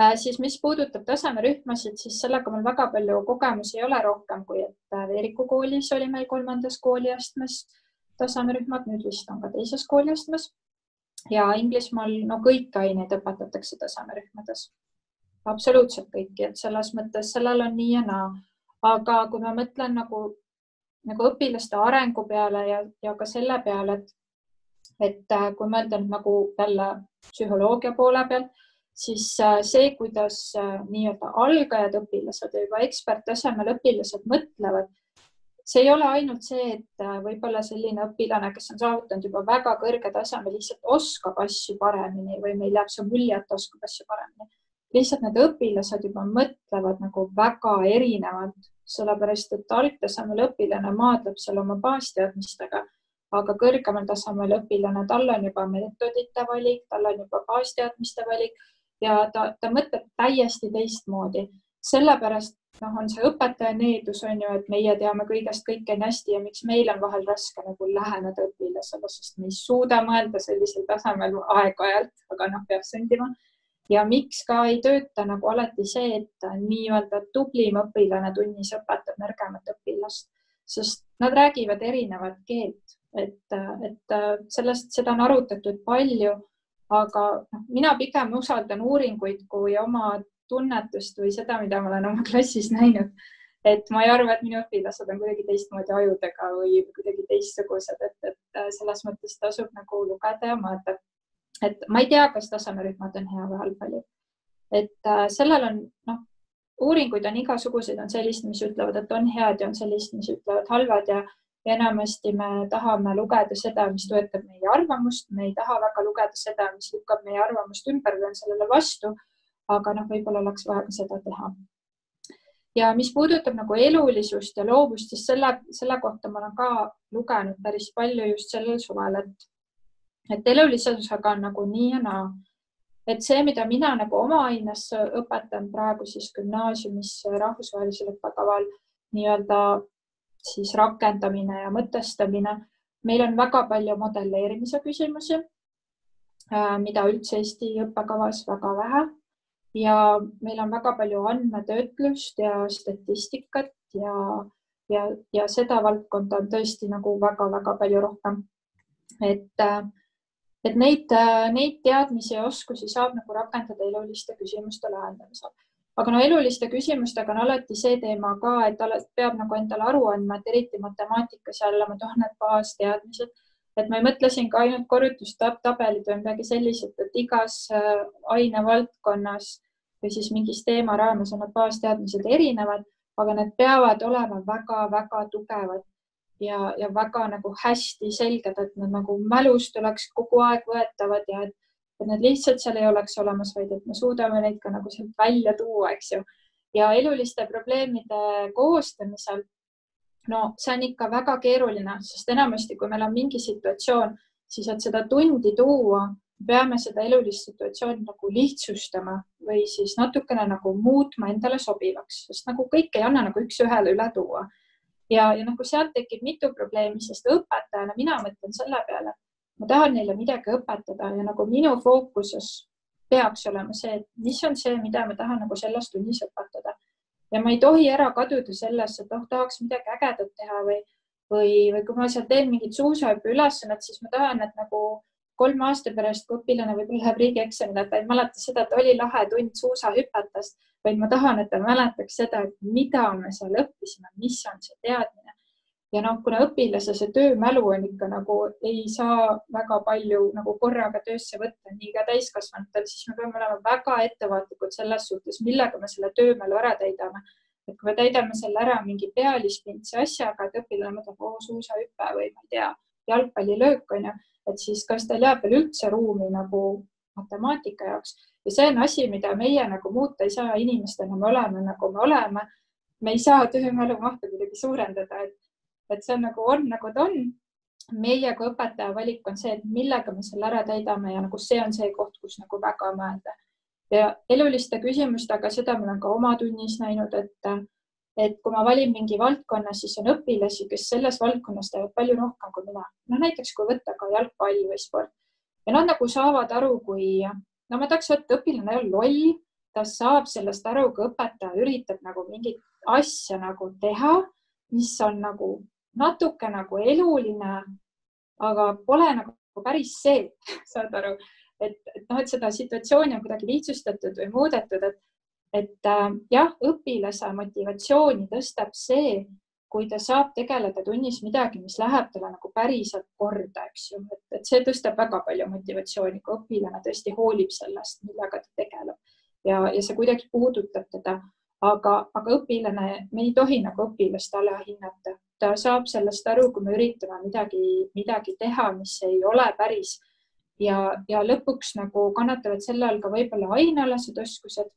Äh,. siis, mis puudutab tasemerühmasid, siis sellega mul väga palju kogemusi ei ole rohkem kui, et Veeriku koolis oli meil kolmandas kooliastmes tasemerühmad, nüüd vist on ka teises kooliastmes. ja Inglismaal, no kõiki aineid õpetatakse tasemerühmades. absoluutselt kõiki, et selles mõttes sellel on nii ja naa. aga kui ma mõtlen nagu, nagu õpilaste arengu peale ja, ja ka selle peale, et et äh, kui mõelda nüüd nagu jälle psühholoogia poole pealt, siis äh, see, kuidas äh, nii-öelda algajad õpilased ja juba eksperttasemel õpilased mõtlevad, see ei ole ainult see, et võib-olla selline õpilane, kes on saavutanud juba väga kõrge taseme, lihtsalt oskab asju paremini või meil jääb see mulje, et oskab asju paremini. lihtsalt need õpilased juba mõtlevad nagu väga erinevalt, sellepärast et algtasemel õpilane maadleb seal oma baasteadmistega aga kõrgemal tasemel õpilane, tal on juba meetodite valik, tal on juba baasteadmiste valik ja ta, ta mõtleb täiesti teistmoodi. Sellepärast noh, on see õpetaja needus on ju, et meie teame kõigest kõike nii hästi ja miks meil on vahel raske nagu läheneda õpilasele, sest me ei suuda mõelda sellisel tasemel aeg-ajalt, aga noh, peab sündima. ja miks ka ei tööta nagu alati see, et nii-öelda tublim õpilane tunnis õpetab nõrgemat õpilast, sest nad räägivad erinevat keelt et, et sellest, seda on arutatud palju, aga noh, mina pigem usaldan uuringuid kui oma tunnetust või seda, mida ma olen oma klassis näinud. et ma ei arva, et minu õpilased on kuidagi teistmoodi ajudega või kuidagi teistsugused, et, et selles mõttes tasub nagu lugeda ja mõelda. et ma ei tea, kas tasemerühmad on hea või halb valik. et äh, sellel on noh, uuringuid on igasuguseid, on sellist, mis ütlevad, et on head ja on sellist, mis ütlevad halvad ja ja enamasti me tahame lugeda seda, mis toetab meie arvamust, me ei taha väga lugeda seda, mis lükkab meie arvamust ümber või on sellele vastu. Aga noh, võib-olla oleks vaja ka seda teha. ja mis puudutab nagu elulisust ja loovust, siis selle, selle kohta ma olen ka lugenud päris palju just sellel suvel, et, et elulisusega on nagu nii ja naa et see, mida mina nagu oma aines õpetan praegu siis gümnaasiumis rahvusvahelisel õppekaval nii-öelda siis rakendamine ja mõtestamine. meil on väga palju modelleerimise küsimusi, äh, mida üldse Eesti õppekavas väga vähe ja meil on väga palju andmetöötlust ja statistikat ja, ja, ja seda valdkonda on tõesti nagu väga-väga palju rohkem. et, äh, et neid, äh, neid teadmisi ja oskusi saab nagu rakendada eluliste küsimuste lahendamisel aga no eluliste küsimustega on alati see teema ka, et peab nagu endale aru andma, et eriti matemaatikas jälle ma tahan need baasteadmised, et ma ei mõtle siin ka ainult korrutustabelid või midagi sellist, et igas äh, ainevaldkonnas või siis mingis teema raames on need baasteadmised erinevad, aga need peavad olema väga-väga tugevad ja, ja väga nagu hästi selged, et nad nagu mälust oleks kogu aeg võetavad ja et et need lihtsalt seal ei oleks olemas, vaid et me suudame neid ka nagu sealt välja tuua, eks ju. ja eluliste probleemide koostamisel, no see on ikka väga keeruline, sest enamasti, kui meil on mingi situatsioon, siis et seda tundi tuua, peame seda elulist situatsiooni nagu lihtsustama või siis natukene nagu muutma endale sobivaks, sest nagu kõike ei anna nagu üks-ühele üle tuua. ja, ja nagu sealt tekib mitu probleemi, sest õpetajana mina mõtlen selle peale ma tahan neile midagi õpetada ja nagu minu fookuses peaks olema see, et mis on see, mida ma tahan nagu selles tunnis õpetada. ja ma ei tohi ära kaduda sellesse, et oh, tahaks midagi ägedat teha või, või, või kui ma seal teen mingit suusahüppe ülesannet, siis ma tahan, et nagu kolme aasta pärast, kui õpilane võib-olla läheb riigieksamile, ta ei mäleta seda, et oli lahe tund suusahüpetast, vaid ma tahan, et ta mäletaks seda, et mida me seal õppisime, mis on see teadmine ja noh, kuna õpilase see töömälu on ikka nagu ei saa väga palju nagu korraga töösse võtta, nii ka täiskasvanutel, siis me peame olema väga ettevaatlikud selles suhtes, millega me selle töömälu ära täidame. et kui me täidame selle ära mingi pealispindse asjaga, et õpilane mõtleb, oo suusahüpe või ma ei tea, jalgpallilöök on ju, et siis kas tal jääb veel üldse ruumi nagu matemaatika jaoks ja see on asi, mida meie nagu muuta ei saa inimestena, me oleme nagu me oleme. me ei saa töömälu mahtu kuidagi suurendada, et et see on nagu on, nagu ta on. meie kui õpetaja valik on see, et millega me selle ära täidame ja nagu see on see koht, kus nagu väga mõelda. ja eluliste küsimustega, seda ma olen ka oma tunnis näinud, et, et kui ma valin mingi valdkonna, siis on õpilasi, kes selles valdkonnas teevad palju rohkem kui mina. no näiteks, kui võtta ka jalgpall või sport ja nad nagu saavad aru, kui no ma tahaks öelda, õpilane ole loll, ta saab sellest aru, kui õpetaja üritab nagu mingit asja nagu teha, mis on nagu natuke nagu eluline, aga pole nagu päris see, saad aru, et, et noh, et seda situatsiooni on kuidagi lihtsustatud või muudetud, et, et äh, jah, õpilase motivatsiooni tõstab see, kui ta saab tegeleda tunnis midagi, mis läheb talle nagu päriselt korda, eks ju, et see tõstab väga palju motivatsiooni, kui õpilane tõesti hoolib sellest, millega ta tegeleb. Ja, ja see kuidagi puudutab teda. Aga, aga õpilane, me ei tohi nagu õpilast alahinnata, ta saab sellest aru, kui me üritame midagi, midagi teha, mis ei ole päris. Ja, ja lõpuks nagu kannatavad selle all ka võib-olla ainealased oskused.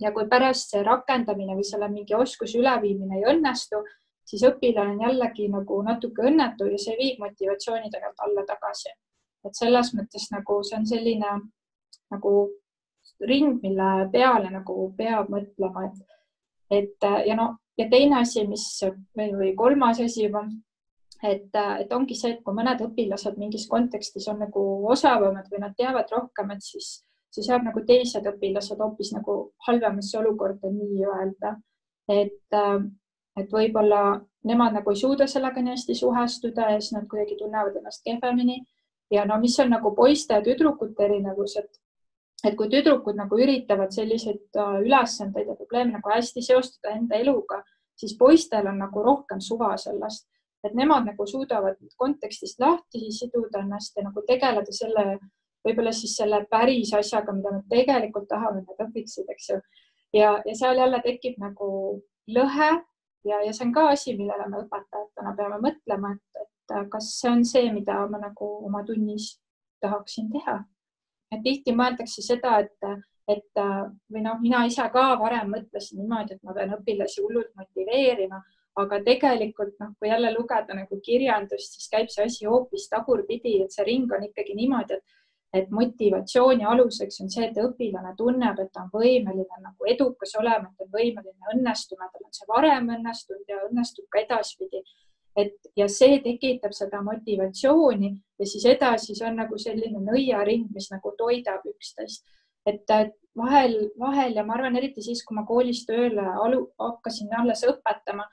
Ja kui pärast see rakendamine või selle mingi oskuse üleviimine ei õnnestu, siis õpilane on jällegi nagu natuke õnnetu ja see viib motivatsiooni tegelikult alla tagasi. et selles mõttes nagu see on selline nagu ring, mille peale nagu peab mõtlema, et, et ja no ja teine asi, mis või, või kolmas asi juba, et, et ongi see, et kui mõned õpilased mingis kontekstis on nagu osavamad või nad teavad rohkem, et siis, siis jääb nagu teised õpilased hoopis nagu halvemasse olukorda nii-öelda. et, et võib-olla nemad nagu ei suuda sellega nii hästi suhestuda ja siis nad kuidagi tunnevad ennast kehvemini. ja no mis on nagu poiste ja tüdrukute erinevus, et et kui tüdrukud nagu üritavad selliseid äh, ülesandeid ja probleeme nagu hästi seostada enda eluga, siis poistel on nagu rohkem suva sellest, et nemad nagu suudavad kontekstist lahti siduda ennast ja nagu tegeleda selle, võib-olla siis selle päris asjaga, mida nad tegelikult tahavad, et nad õpiksid, eks ju. ja, ja seal jälle tekib nagu lõhe ja, ja see on ka asi, millele me õpetajatena peame mõtlema, et, et kas see on see, mida ma nagu oma tunnis tahaksin teha et tihti mõeldakse seda, et, et või noh, mina ise ka varem mõtlesin niimoodi, et ma pean õpilasi hullult motiveerima, aga tegelikult noh, kui jälle lugeda nagu kirjandust, siis käib see asi hoopis tagurpidi, et see ring on ikkagi niimoodi, et et motivatsiooni aluseks on see, et õpilane tunneb, et ta on võimeline nagu edukas olema, et ta on võimeline õnnestuma, tal on see varem õnnestunud ja õnnestub ka edaspidi et ja see tekitab seda motivatsiooni ja siis edasi see on nagu selline nõiaring, mis nagu toidab üksteist. et vahel, vahel ja ma arvan, eriti siis, kui ma koolis tööle alu, hakkasin alles õpetama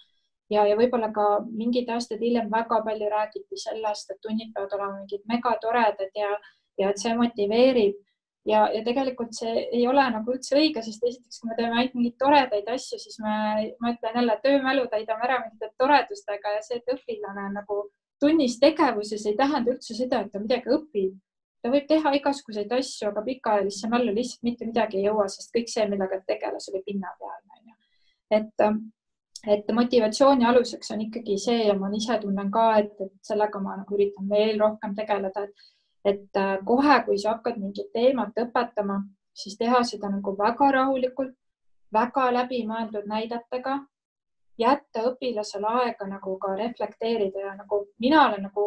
ja, ja võib-olla ka mingid aastad hiljem väga palju räägiti sellest, et tunnid peavad olema mingid megatoredad ja, ja et see motiveerib ja, ja tegelikult see ei ole nagu üldse õige, sest esiteks, kui me teeme ainult mingeid toredaid asju, siis me, ma ütlen jälle, töömälu täidame ära mingite toredustega ja see, et õpilane nagu tunnis tegevuses ei tähenda üldse seda, et ta midagi õpib. ta võib teha igasuguseid asju, aga pikaajalisse mällu lihtsalt mitte midagi ei jõua, sest kõik see, millega ta tegeles, oli pinnapealne onju. et, et motivatsiooni aluseks on ikkagi see ja ma ise tunnen ka, et, et sellega ma nagu üritan veel rohkem tegeleda, et et äh, kohe, kui sa hakkad mingit teemat õpetama, siis teha seda nagu väga rahulikult, väga läbimõeldud näidetega, jätta õpilasele aega nagu ka reflekteerida ja nagu mina olen nagu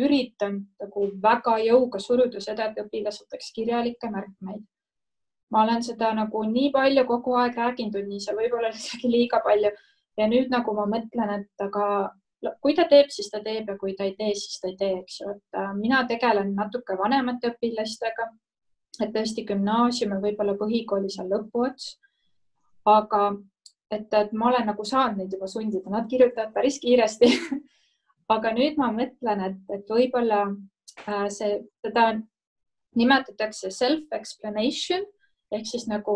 üritanud nagu väga jõuga suruda seda, et õpilased teeks kirjalikke märkmeid. ma olen seda nagu nii palju kogu aeg räägin tunnis ja võib-olla isegi liiga palju ja nüüd nagu ma mõtlen, et aga kui ta teeb, siis ta teeb ja kui ta ei tee, siis ta ei tee, eks ju, et äh, mina tegelen natuke vanemate õpilastega. Et tõesti gümnaasium ja võib-olla põhikooli seal lõpuots. aga et, et ma olen nagu saanud neid juba sundida, nad kirjutavad päris kiiresti. Aga nüüd ma mõtlen, et, et võib-olla äh, see, seda nimetatakse self-explanation ehk siis nagu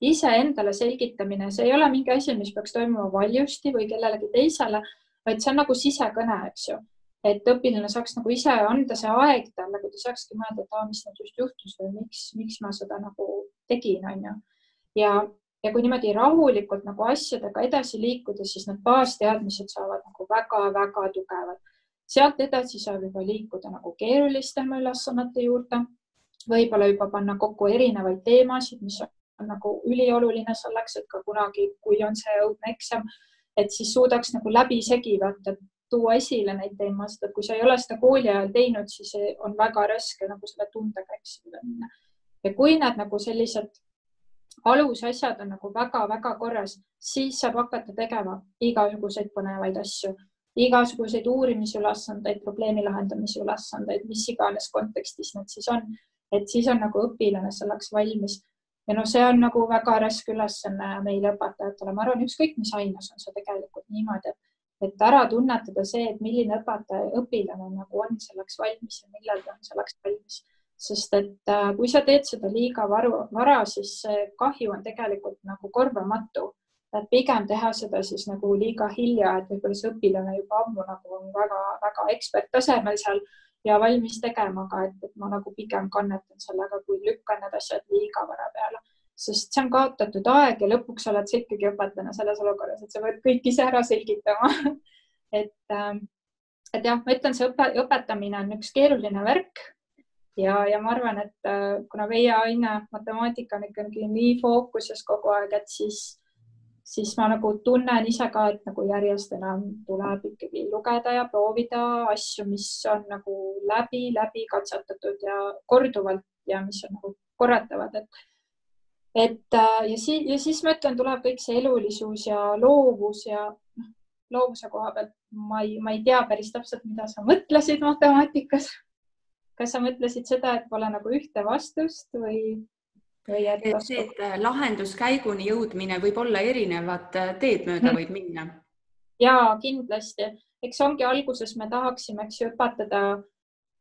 iseendale selgitamine, see ei ole mingi asi, mis peaks toimuma valjusti või kellelegi teisele, vaid see on nagu sisekõne, eks ju. et õpilane saaks nagu ise anda see aeg talle, kui ta saakski mõelda, et mis nüüd just juhtus või miks, miks ma seda nagu tegin, onju. ja, ja kui niimoodi rahulikult nagu asjadega edasi liikuda, siis need baasteadmised saavad nagu väga-väga tugevad. sealt edasi saab juba liikuda nagu keerulistema ülesannete juurde, võib-olla juba panna kokku erinevaid teemasid, mis on on nagu ülioluline selleks, et ka kunagi, kui on see õudne eksam, et siis suudaks nagu läbisegi vaata tuua esile neid teemasid, et kui sa ei ole seda kooli ajal teinud, siis on väga raske nagu selle tundega eksamile minna. ja kui need nagu sellised alusasjad on nagu väga-väga korras, siis saab hakata tegema igasuguseid põnevaid asju, igasuguseid uurimisülesandeid, probleemi lahendamise ülesandeid, mis iganes kontekstis need siis on, et siis on nagu õpilane selleks valmis ja noh, see on nagu väga raske ülesanne meile õpetajatele, ma arvan, ükskõik mis aines on see tegelikult niimoodi, et, et ära tunnetada see, et milline õpetaja, õpilane nagu on selleks valmis ja millal ta on selleks valmis. sest et äh, kui sa teed seda liiga varu, vara, siis see kahju on tegelikult nagu korvamatu. et pigem teha seda siis nagu liiga hilja, et võib-olla see õpilane juba ammu nagu on väga-väga eksperttasemel seal ja valmis tegema, aga et, et ma nagu pigem kannetan sellega, kui lükkan need asjad liiga vara peale, sest see on kaotatud aeg ja lõpuks oled sa ikkagi õpetajana selles olukorras, et sa pead kõik ise ära selgitama. Et, ähm, et jah, ma ütlen, see õpe, õpetamine on üks keeruline värk ja, ja ma arvan, et äh, kuna meie aine matemaatika on ikkagi nii fookuses kogu aeg, et siis siis ma nagu tunnen ise ka, et nagu järjest enam tuleb ikkagi lugeda ja proovida asju, mis on nagu läbi, läbi katsetatud ja korduvalt ja mis on nagu korratavad, et et äh, ja siis, ja siis ma ütlen, tuleb kõik see elulisus ja loovus ja noh, loovuse koha pealt ma ei, ma ei tea päris täpselt, mida sa mõtlesid matemaatikas. kas sa mõtlesid seda, et pole nagu ühte vastust või see, et äh, lahenduskäiguni jõudmine võib olla erinevat äh, teed mööda võib minna. ja kindlasti, eks ongi alguses me tahaksime, eks ju, õpetada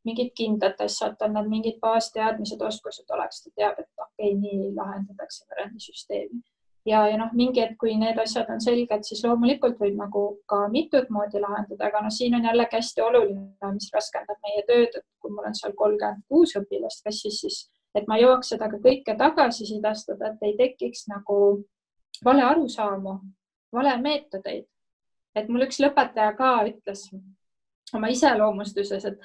mingit kindlat asja, et on need mingid baasteadmised, oskused oleks, ta teab, et okei okay,, nii lahendatakse variandisüsteemi. Ja, ja noh, mingi hetk, kui need asjad on selged, siis loomulikult võib nagu ka mitut moodi lahendada, aga noh, siin on jällegi hästi oluline, mis raskendab meie tööd, et kui mul on seal kolmkümmend kuus õpilast klassis, siis et ma jõuaks seda ka kõike tagasisidestada, et ei tekiks nagu vale arusaamu, vale meetodeid. et mul üks lõpetaja ka ütles oma iseloomustuses, et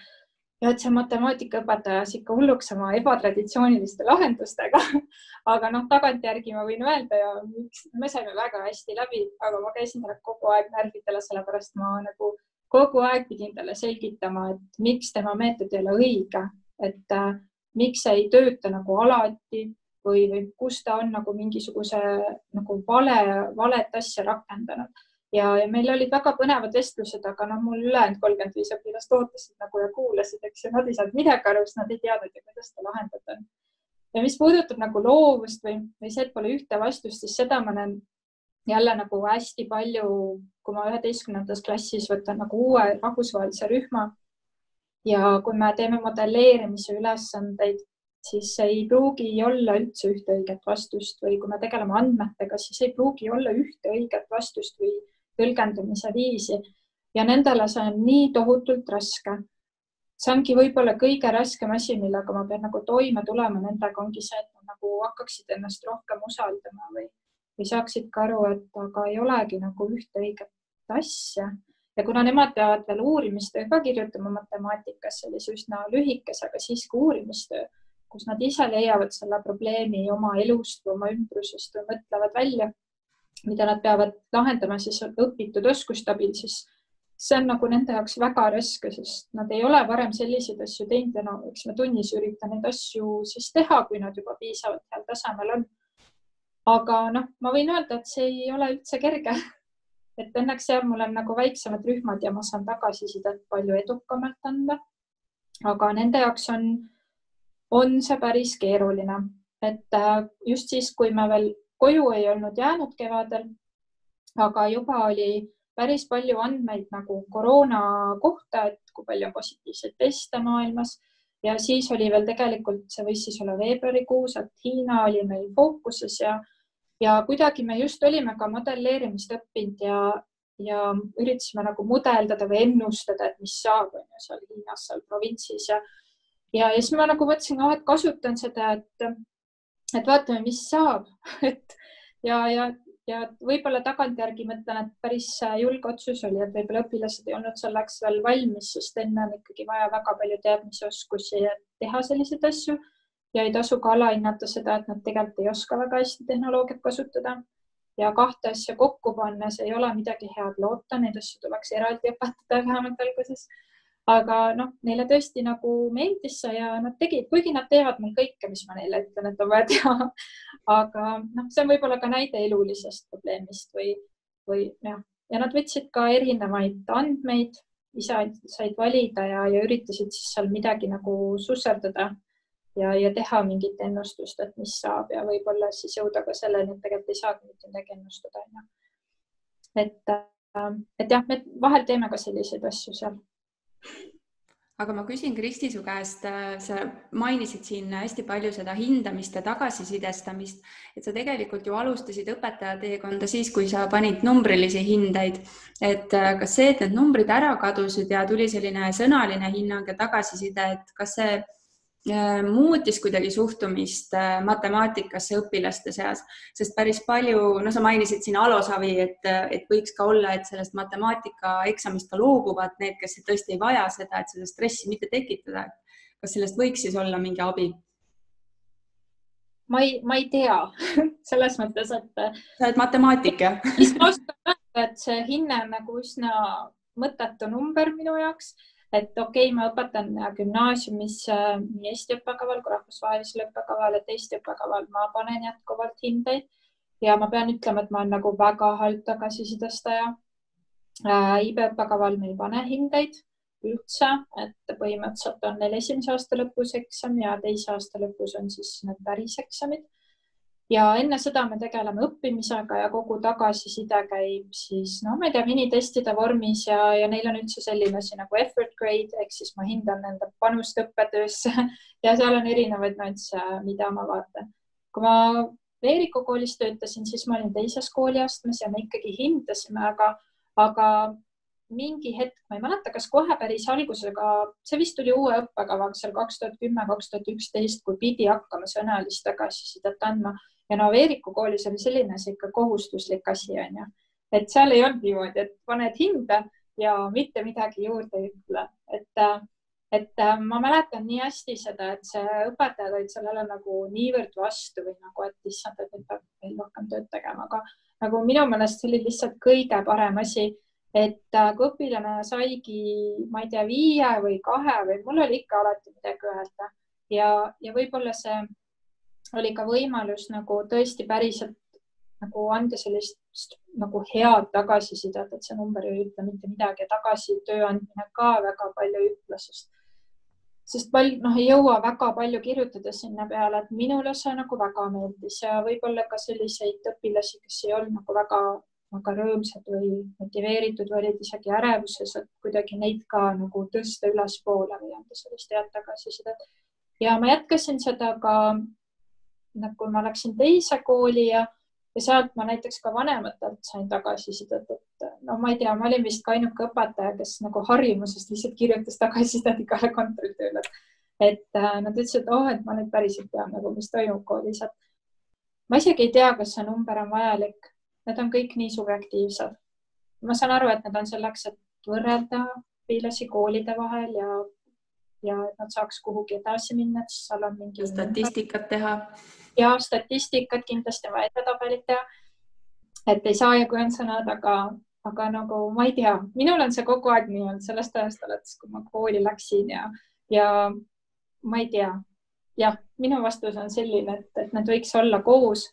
ja et see matemaatikaõpetaja ikka hulluks oma ebatraditsiooniliste lahendustega. aga noh, tagantjärgi ma võin öelda ja me saime väga hästi läbi, aga ma käisin talle kogu aeg närvidele, sellepärast ma nagu kogu aeg pidin talle selgitama, et miks tema meetod ei ole õige, et miks see ei tööta nagu alati või, või kus ta on nagu mingisuguse nagu vale, valet asja rakendanud. ja, ja meil olid väga põnevad vestlused, aga noh, mul ülejäänud kolmkümmend viis õpilast ootasid nagu ja kuulasid, eks ju, nad ei saanud midagi aru, sest nad ei teadnud ju, kuidas seda lahendada ja mis puudutab nagu loovust või, või see, et pole ühte vastust, siis seda ma näen jälle nagu hästi palju, kui ma üheteistkümnendas klassis võtan nagu uue rahvusvahelise rühma ja kui me teeme modelleerimise ülesandeid, siis ei pruugi olla üldse ühte õiget vastust või kui me tegeleme andmetega, siis ei pruugi olla ühte õiget vastust või tõlgendamise viisi. Ja nendele see on nii tohutult raske. see ongi võib-olla kõige raskem asi, millega ma pean nagu toime tulema, nendega ongi see, et nad nagu hakkaksid ennast rohkem usaldama või, või saaksid ka aru, et aga ei olegi nagu ühte õiget asja ja kuna nemad peavad veel uurimistöö ka kirjutama matemaatikas sellise üsna lühikese, aga siiski uurimistöö, kus nad ise leiavad selle probleemi oma elust või oma ümbrusest või mõtlevad välja, mida nad peavad lahendama siis õpitud oskuste abil, siis see on nagu nende jaoks väga raske, sest nad ei ole varem selliseid asju teinud ja no eks me tunnis ürita neid asju siis teha, kui nad juba piisavalt heal tasemel on. aga noh, ma võin öelda, et see ei ole üldse kerge et õnneks seal mul on nagu väiksemad rühmad ja ma saan tagasisidet palju edukamalt anda. aga nende jaoks on on see päris keeruline, et äh, just siis, kui me veel koju ei olnud jäänud kevadel, aga juba oli päris palju andmeid nagu koroona kohta, et kui palju on positiivseid teste maailmas ja siis oli veel tegelikult, see võis siis olla veebruarikuus, et Hiina oli meil fookuses ja, ja kuidagi me just olime ka modelleerimist õppinud ja, ja üritasime nagu mudeldada või ennustada, et mis saab, on ju seal Hiinas, seal provintsis ja, ja, ja siis ma nagu mõtlesin, oh, et kasutan seda, et, et vaatame, mis saab et ja, ja ja võib-olla tagantjärgi mõtlen, et päris julge otsus oli, et võib-olla õpilased ei olnud selleks veel valmis, sest enne on ikkagi vaja väga palju teadmisoskusi, teha selliseid asju ja ei tasu ka alahinnata seda, et nad tegelikult ei oska väga hästi tehnoloogiat kasutada. ja kahte asja kokku pannes ei ole midagi head loota, neid asju tuleks eraldi õpetada vähemalt alguses aga noh, neile tõesti nagu meeldis see ja nad tegid, kuigi nad teevad mul kõike, mis ma neile ütlen, et on vaja teha. aga noh, see on võib-olla ka näide elulisest probleemist või, või jah, ja nad võtsid ka erinevaid andmeid, ise said valida ja, ja üritasid siis seal midagi nagu susserdada ja, ja teha mingit ennustust, et mis saab ja võib-olla siis jõuda ka selleni, et tegelikult ei saagi mitte midagi ennustada, onju. et, äh, et jah, me vahel teeme ka selliseid asju seal aga ma küsin, Kristi, su käest, äh, sa mainisid siin hästi palju seda hindamist ja tagasisidestamist, et sa tegelikult ju alustasid õpetaja teekonda siis, kui sa panid numbrilisi hindeid, et äh, kas see, et need numbrid ära kadusid ja tuli selline sõnaline hinnang ja tagasiside, et kas see muutis kuidagi suhtumist äh, matemaatikasse õpilaste seas, sest päris palju, no sa mainisid siin Alo Savi, et, et võiks ka olla, et sellest matemaatikaeksamist ka loobuvad need, kes tõesti ei vaja seda, et seda stressi mitte tekitada. kas sellest võiks siis olla mingi abi? ma ei, ma ei tea selles mõttes, et. sa oled matemaatik jah? mis ma oskan öelda, et see hinne on nagu üsna mõttetu number minu jaoks et okei okay,, ma õpetan gümnaasiumis äh, nii Eesti õppekaval kui rahvusvahelisel õppekaval, et Eesti õppekaval ma panen jätkuvalt hindeid ja ma pean ütlema, et ma olen nagu väga halb tagasisidestaja äh,. IB õppekaval me ei pane hindeid üldse, et põhimõtteliselt on neil esimese aasta lõpus eksam ja teise aasta lõpus on siis need päris eksamid ja enne seda me tegeleme õppimisega ja kogu tagasiside käib siis, no ma ei tea, minitestide vormis ja, ja neil on üldse selline asi nagu effort grade ehk siis ma hindan nende panust õppetöösse ja seal on erinevaid nüansse, mida ma vaatan. kui ma Veeriku koolis töötasin, siis ma olin teises kooliastmes ja me ikkagi hindasime, aga, aga mingi hetk, ma ei mäleta, kas kohe päris alguses, aga see vist tuli uue õppekavaga seal kaks tuhat kümme, kaks tuhat üksteist, kui pidi hakkama sõnalist tagasisidet andma ja no Veeriku koolis oli selline ikka kohustuslik asi, onju, et seal ei olnud niimoodi, et paned hinda ja mitte midagi juurde ei ütle, et, et ma mäletan nii hästi seda, et see õpetajad olid sellele nagu niivõrd vastu või nagu, et issand, et nüüd peab veel rohkem tööd tegema, aga nagu minu meelest see oli lihtsalt kõige parem asi, et kui õpilane saigi, ma ei tea, viie või kahe või mul oli ikka alati midagi öelda. Ja, ja võib-olla see oli ka võimalus nagu tõesti päriselt nagu anda sellist nagu head tagasisidet, et see number ei ütle mitte midagi ja tagasi töö andmine ka väga palju ei ütle, sest, sest palju, noh, ei jõua väga palju kirjutada sinna peale, et minule see nagu väga meeldis ja võib-olla ka selliseid õpilasi, kes ei olnud nagu väga, väga rõõmsad või motiveeritud või olid isegi ärevuses, et kuidagi neid ka nagu tõsta ülespoole või anda sellist head tagasisidet. ja ma jätkasin seda ka nagu ma läksin teise kooli ja, ja sealt ma näiteks ka vanematelt sain tagasisidet, et no ma ei tea, ma olin vist ka ainuke õpetaja, kes nagu harjumusest lihtsalt kirjutas tagasisidet igale kontrolltööle. et äh, nad ütlesid, et oh, et ma nüüd päriselt tean nagu, mis toimub koolis, et ma isegi ei tea, kas see number on vajalik. Need on kõik nii subjektiivsed. ma saan aru, et need on selleks, et võrrelda õpilasi koolide vahel ja ja et nad saaks kuhugi edasi minna, et seal on mingi. statistikat teha ja statistikat kindlasti on vaja edetabelit teha. et ei saa ja kui on sõnad, aga, aga nagu ma ei tea, minul on see kogu aeg nii olnud sellest ajast alates, kui ma kooli läksin ja, ja ma ei tea. jah, minu vastus on selline, et, et nad võiks olla koos.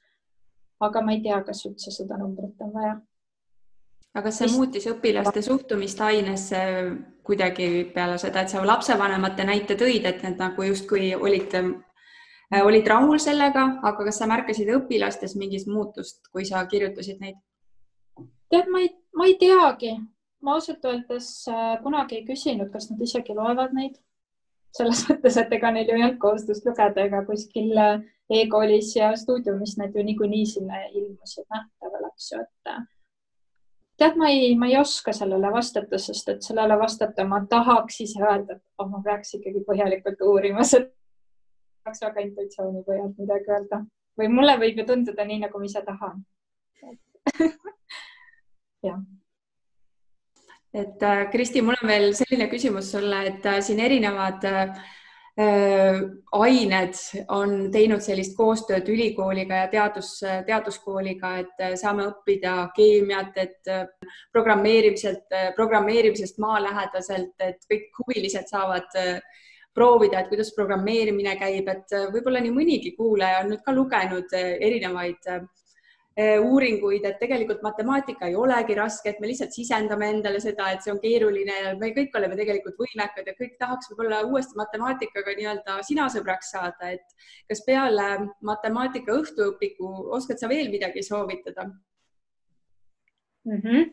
aga ma ei tea, kas üldse seda numbrit on vaja aga kas see Vist... muutis õpilaste suhtumist ainesse kuidagi peale seda, et sa lapsevanemate näite tõid, et need nagu justkui olid olid rahul sellega, aga kas sa märkasid õpilastes mingit muutust, kui sa kirjutasid neid? tead, ma ei, ma ei teagi, ma ausalt öeldes äh, kunagi ei küsinud, kas nad isegi loevad neid. selles mõttes, et ega neil ju ei olnud kohustust lugeda ega kuskil äh, e-koolis ja stuudiumis need ju niikuinii sinna ilmusid nähtavale, eks ju, et äh, tead, ma ei, ma ei oska sellele vastata, sest et sellele vastata ma tahaks ise öelda, et oh, ma peaks ikkagi põhjalikult uurima, see peaks väga intuitsiooni põhjalt midagi öelda. Või mulle võib ju tunduda nii, nagu ma ise tahan. Jah. Et äh, Kristi, mul on veel selline küsimus sulle, et äh, siin erinevad äh, ained on teinud sellist koostööd ülikooliga ja teadus, teaduskooliga, et saame õppida keemiat, et programmeerimiselt, programmeerimisest maalähedaselt, et kõik huvilised saavad proovida, et kuidas programmeerimine käib, et võib-olla nii mõnigi kuulaja on nüüd ka lugenud erinevaid äh, uuringuid, et tegelikult matemaatika ei olegi raske, et me lihtsalt sisendame endale seda, et see on keeruline ja me kõik oleme tegelikult võimekad ja kõik tahaks võib-olla uuesti matemaatikaga nii-öelda sina sõbraks saada, et kas peale matemaatika õhtuõpiku oskad sa veel midagi soovitada mm? -hmm.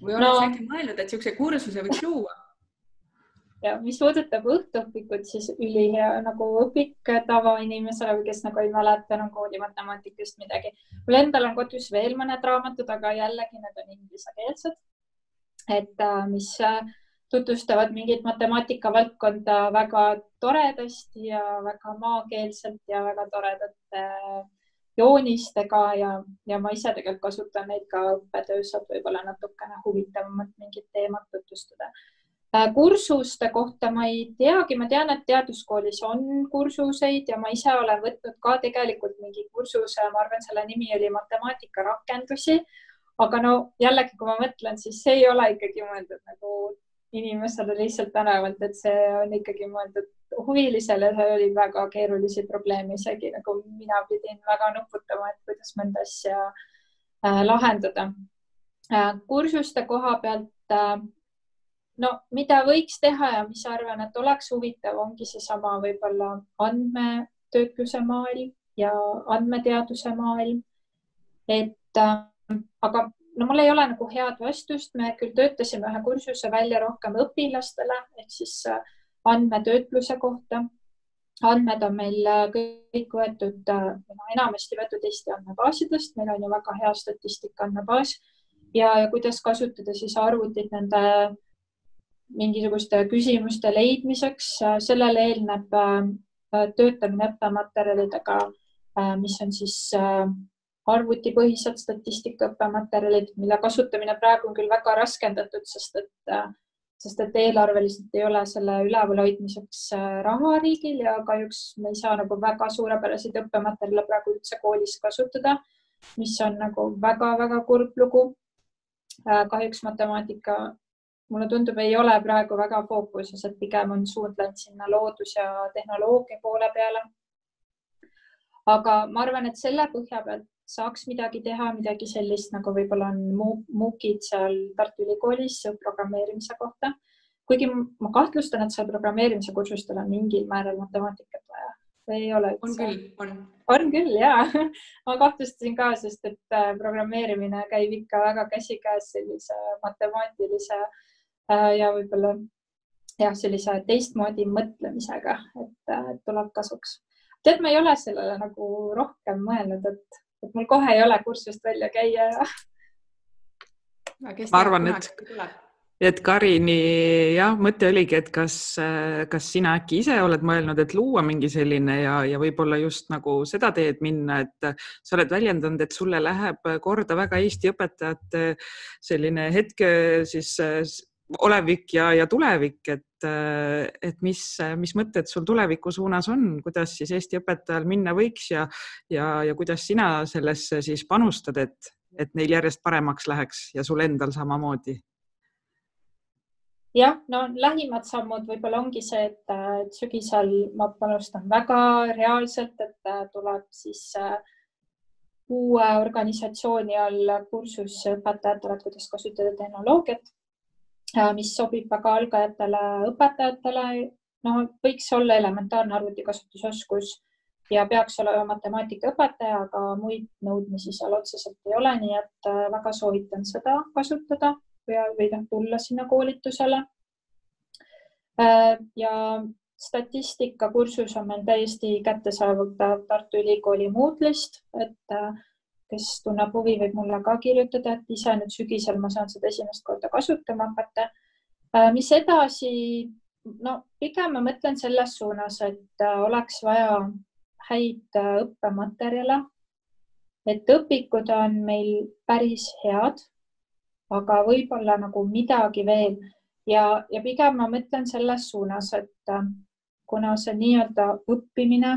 või oled no. sa äkki mõelnud, et niisuguse kursuse võiks luua? Ja mis puudutab õhtuõpikut, siis ülihea nagu õpik tavainimesele või kes nagu ei mäleta enam kooli matemaatikast midagi. mul endal on kodus veel mõned raamatud, aga jällegi need on inglisekeelsed. et äh, mis äh, tutvustavad mingit matemaatika valdkonda väga toredasti ja väga maakeelselt ja väga toredate äh, joonistega ja, ja ma ise tegelikult kasutan neid ka õppetöös, et võib-olla natukene huvitavamalt mingit teemat tutvustada kursuste kohta ma ei teagi, ma tean, et teaduskoolis on kursuseid ja ma ise olen võtnud ka tegelikult mingi kursuse, ma arvan, selle nimi oli matemaatika rakendusi. aga no jällegi, kui ma mõtlen, siis see ei ole ikkagi mõeldud nagu inimesele lihtsalt tänavalt, et see on ikkagi mõeldud huvilisele, seal oli väga keerulisi probleeme, isegi nagu mina pidin väga nuputama, et kuidas mõnda asja äh, lahendada äh,. kursuste koha pealt äh, no mida võiks teha ja mis arvan, et oleks huvitav, ongi seesama võib-olla andmetöötluse maailm ja andmeteaduse maailm. et äh, aga no mul ei ole nagu head vastust, me küll töötasime ühe kursuse välja rohkem õpilastele ehk siis äh, andmetöötluse kohta. andmed on meil äh, kõik võetud äh,, enamasti võetud Eesti andmebaasidest, meil on ju väga hea statistika andmebaas ja, ja kuidas kasutada siis arvutit nende mingisuguste küsimuste leidmiseks. sellele eelneb äh, töötamine õppematerjalidega, äh, mis on siis äh, arvutipõhised statistika õppematerjalid, mille kasutamine praegu on küll väga raskendatud, sest et, sest et eelarveliselt ei ole selle ülevalhoidmiseks raha riigil ja kahjuks me ei saa nagu väga suurepäraseid õppematerjale praegu üldse koolis kasutada, mis on nagu väga-väga kurb lugu. kahjuks matemaatika mulle tundub, ei ole praegu väga fookuses, et pigem on suund läinud sinna loodus ja tehnoloogia poole peale. aga ma arvan, et selle põhja pealt saaks midagi teha, midagi sellist nagu võib-olla on MOOC-id seal Tartu Ülikoolis programmeerimise kohta. kuigi ma kahtlustan, et seal programmeerimise kursustel on mingil määral matemaatikat vaja või ei ole? on küll, on. on küll ja ma kahtlustasin ka, sest et äh, programmeerimine käib ikka väga käsikäes sellise matemaatilise Äh, ja võib-olla jah, sellise teistmoodi mõtlemisega, et äh, tuleb kasuks. tead, ma ei ole sellele nagu rohkem mõelnud, et, et mul kohe ei ole kursust välja käia ja. ma arvan, et et Karini jah, mõte oligi, et kas, kas sina äkki ise oled mõelnud, et luua mingi selline ja, ja võib-olla just nagu seda teed minna, et sa oled väljendanud, et sulle läheb korda väga Eesti õpetajate selline hetke siis olevik ja, ja tulevik, et, et mis, mis mõtted sul tuleviku suunas on, kuidas siis Eesti õpetajal minna võiks ja, ja, ja kuidas sina sellesse siis panustad, et, et neil järjest paremaks läheks ja sul endal samamoodi? jah, no lähimad sammud võib-olla ongi see, et sügisel ma panustan väga reaalselt, et tuleb siis äh, uue organisatsiooni all kursus õpetajatele, et kuidas kasutada tehnoloogiat Äh, mis sobib väga algajatele õpetajatele no võiks olla elementaarne arvutikasutusoskus ja peaks olema matemaatikaõpetaja, aga muid nõudmisi seal otseselt ei ole, nii et äh, väga soovitan seda kasutada või, või noh, tulla sinna koolitusele. Äh, ja statistikakursus on meil täiesti kättesaadav Tartu Ülikooli Moodle'ist, et äh, kes tunneb huvi, võib mulle ka kirjutada, et ise nüüd sügisel ma saan seda esimest korda kasutama hakata. mis edasi? no pigem ma mõtlen selles suunas, et oleks vaja häid äh, õppematerjale. et õpikud on meil päris head, aga võib-olla nagu midagi veel ja, ja pigem ma mõtlen selles suunas, et äh, kuna see nii-öelda õppimine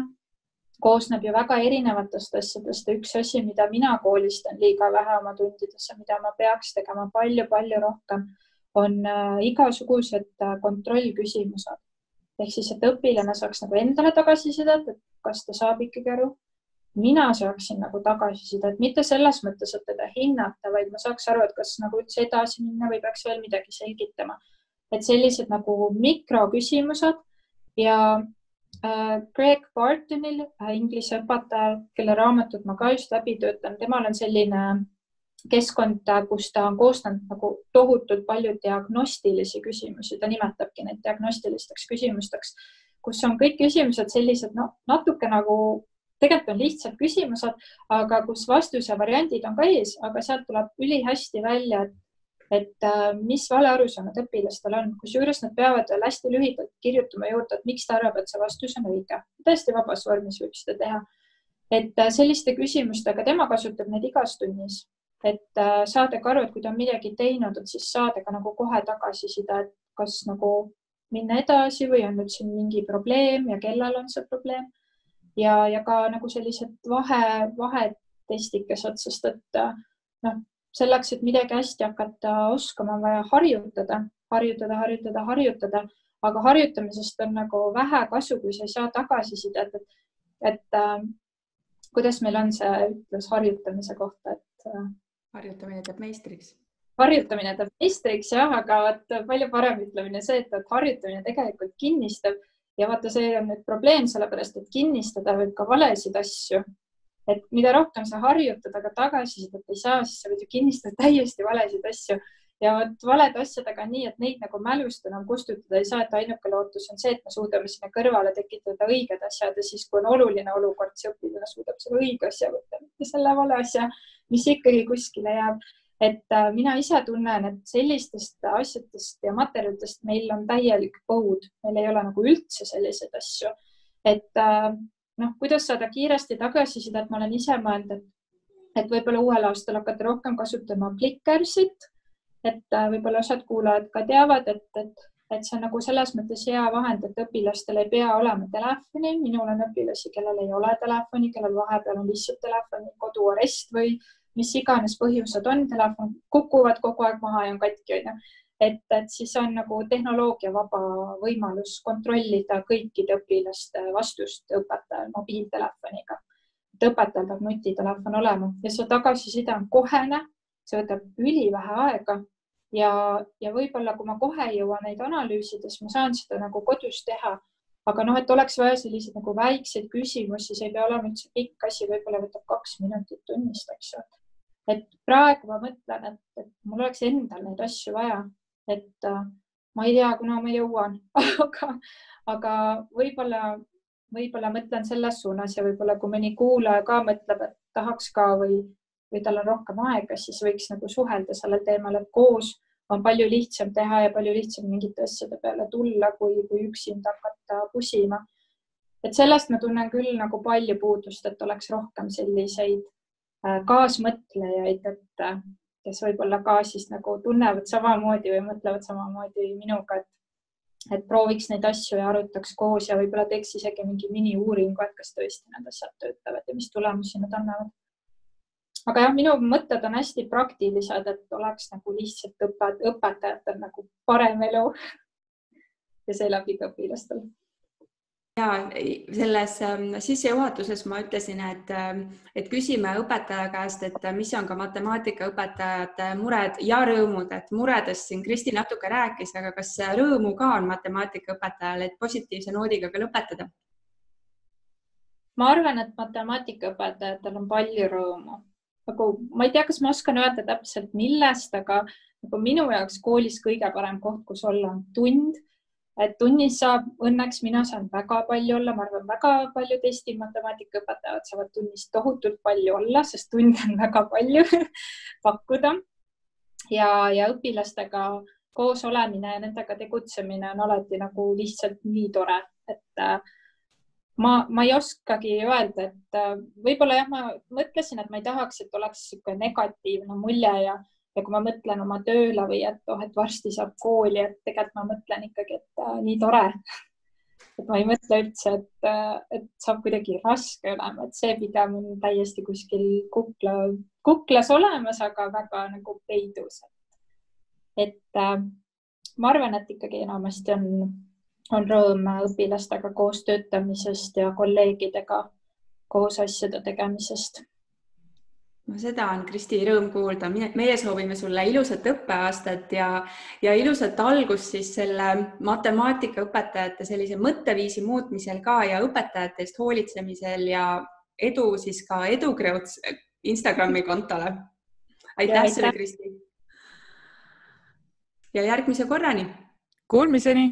koosneb ju väga erinevatest asjadest ja üks asi, mida mina koolistan liiga vähe oma tundides ja mida ma peaks tegema palju-palju rohkem, on äh, igasugused kontrollküsimused ehk siis, et õpilane saaks nagu endale tagasisidet, et kas ta saab ikkagi aru. mina saaksin nagu tagasisidet, mitte selles mõttes, et teda hinnata, vaid ma saaks aru, et kas nagu üldse edasi minna või peaks veel midagi selgitama. et sellised nagu mikroküsimused ja äh, Greg Bartonil äh,, inglise õpetajal, kelle raamatut ma ka just läbi töötan, temal on selline keskkond, kus ta on koostanud nagu tohutult palju diagnostilisi küsimusi, ta nimetabki neid diagnostilisteks küsimusteks, kus on kõik küsimused sellised, no natuke nagu tegelikult on lihtsad küsimused, aga kus vastuse variandid on ka ees, aga sealt tuleb ülihästi välja, et, et äh, mis valearusaamad õpilastel on, kusjuures nad peavad veel hästi lühidalt kirjutama juurde, et miks ta arvab, et see vastus on õige. täiesti vabas vormis võib seda teha. et äh, selliste küsimustega, tema kasutab neid igas tunnis et äh, saadagi aru, et kui ta on midagi teinud, et siis saada ka nagu kohe tagasiside, et kas nagu minna edasi või on nüüd siin mingi probleem ja kellel on see probleem. ja, ja ka nagu sellised vahe, vahetestikesed, sest et noh, selleks, et midagi hästi hakata oskama, on vaja harjutada, harjutada, harjutada, harjutada, aga harjutamisest on nagu vähe kasu, kui sa ei saa tagasisidet, et, et äh, kuidas meil on see ütlus harjutamise kohta, et äh, harjutamine teeb meistriks. harjutamine teeb meistriks jah, aga vot palju parem ütlemine see, et, et harjutamine tegelikult kinnistab ja vaata, see on nüüd probleem, sellepärast et kinnistada võib ka valesid asju. Et mida rohkem sa harjutad, aga tagasisidet ei saa, siis sa võid ju kinnistada täiesti valesid asju ja vot valede asjadega on nii, et neid nagu mälust enam kustutada ei saa, et ainuke lootus on see, et me suudame sinna kõrvale tekitada õiged asjad ja siis, kui on oluline olukord, see õpilane suudab selle õige asja võtta, mitte selle vale asja, mis ikkagi kuskile jääb. et äh, mina ise tunnen, et sellistest asjadest ja materjalidest meil on täielik põud, meil ei ole nagu üldse selliseid asju. et äh, noh, kuidas saada kiiresti tagasisidet, ma olen ise mõelnud, et, et võib-olla uuel aastal hakata rohkem kasutama Clickersit et äh, võib-olla osad kuulajad ka teavad, et, et, et see on nagu selles mõttes hea vahend, et õpilastel ei pea olema telefoni. minul on õpilasi, kellel ei ole telefoni, kellel vahepeal on lihtsalt telefoni koduarest või mis iganes põhjused on, telefon kukuvad kogu aeg maha ja on katki, onju. Et, et siis on nagu tehnoloogiavaba võimalus kontrollida kõikide õpilaste vastust õpetajal mobiiltelefoniga. et õpetajal peab nutitelefon olema ja see tagasiside on kohene, see võtab ülivähe aega ja, ja võib-olla kui ma kohe ei jõua neid analüüsida, siis ma saan seda nagu kodus teha. aga noh, et oleks vaja selliseid nagu väikseid küsimusi, see ei pea olema üldse pikk asi, võib-olla võtab kaks minutit tunnist, eks ju. et praegu ma mõtlen, et, et mul oleks endal neid asju vaja, et äh, ma ei tea, kuna ma jõuan aga, aga võib-olla, võib-olla mõtlen selles suunas ja võib-olla kui mõni kuulaja ka mõtleb, et tahaks ka või või tal on rohkem aega, siis võiks nagu suhelda sellel teemal, et koos on palju lihtsam teha ja palju lihtsam mingite asjade peale tulla, kui, kui üksinda hakata pusima. et sellest ma tunnen küll nagu palju puudust, et oleks rohkem selliseid äh, kaasmõtlejaid, et äh, kes võib-olla ka siis nagu tunnevad samamoodi või mõtlevad samamoodi minuga, et et prooviks neid asju ja arutaks koos ja võib-olla teeks isegi mingi miniuuringu, et kas tõesti need asjad töötavad ja mis tulemusi nad annavad aga jah, minu mõtted on hästi praktilised, et oleks nagu lihtsalt õpe, õpetajatel nagu parem elu ja seeläbi ka õpilastel. Ja selles ähm, sissejuhatuses ma ütlesin, et, ähm, et küsime õpetaja käest, et mis on ka matemaatikaõpetajate mured ja rõõmud, et muredest siin Kristi natuke rääkis, aga kas rõõmu ka on matemaatikaõpetajal, et positiivse noodiga ka lõpetada? ma arvan, et matemaatikaõpetajatel on palju rõõmu, nagu ma ei tea, kas ma oskan öelda täpselt, millest, aga nagu minu jaoks koolis kõige parem koht, kus olla, on tund et tunnis saab, õnneks mina saan väga palju olla, ma arvan, väga paljud Eesti matemaatikaõpetajad saavad tunnis tohutult palju olla, sest tunde on väga palju pakkuda. ja, ja õpilastega koos olemine ja nendega tegutsemine on alati nagu lihtsalt nii tore, et äh, ma, ma ei oskagi öelda, et äh, võib-olla jah, ma mõtlesin, et ma ei tahaks, et oleks niisugune negatiivne mulje ja ja kui ma mõtlen oma tööle või et oh, et varsti saab kooli, et tegelikult ma mõtlen ikkagi, et äh, nii tore. et ma ei mõtle üldse, et, äh, et saab kuidagi raske olema, et see pigem on täiesti kuskil kukla, kuklas olemas, aga väga nagu peidus. et äh, ma arvan, et ikkagi enamasti on, on rõõm õpilastega koos töötamisest ja kolleegidega koos asjade tegemisest no seda on, Kristi, rõõm kuulda. meie soovime sulle ilusat õppeaastat ja, ja ilusat algust siis selle matemaatikaõpetajate sellise mõtteviisi muutmisel ka ja õpetajate eest hoolitsemisel ja edu siis ka Edukreuts Instagrami kontole. aitäh sulle, Kristi. ja järgmise korrani. Kuulmiseni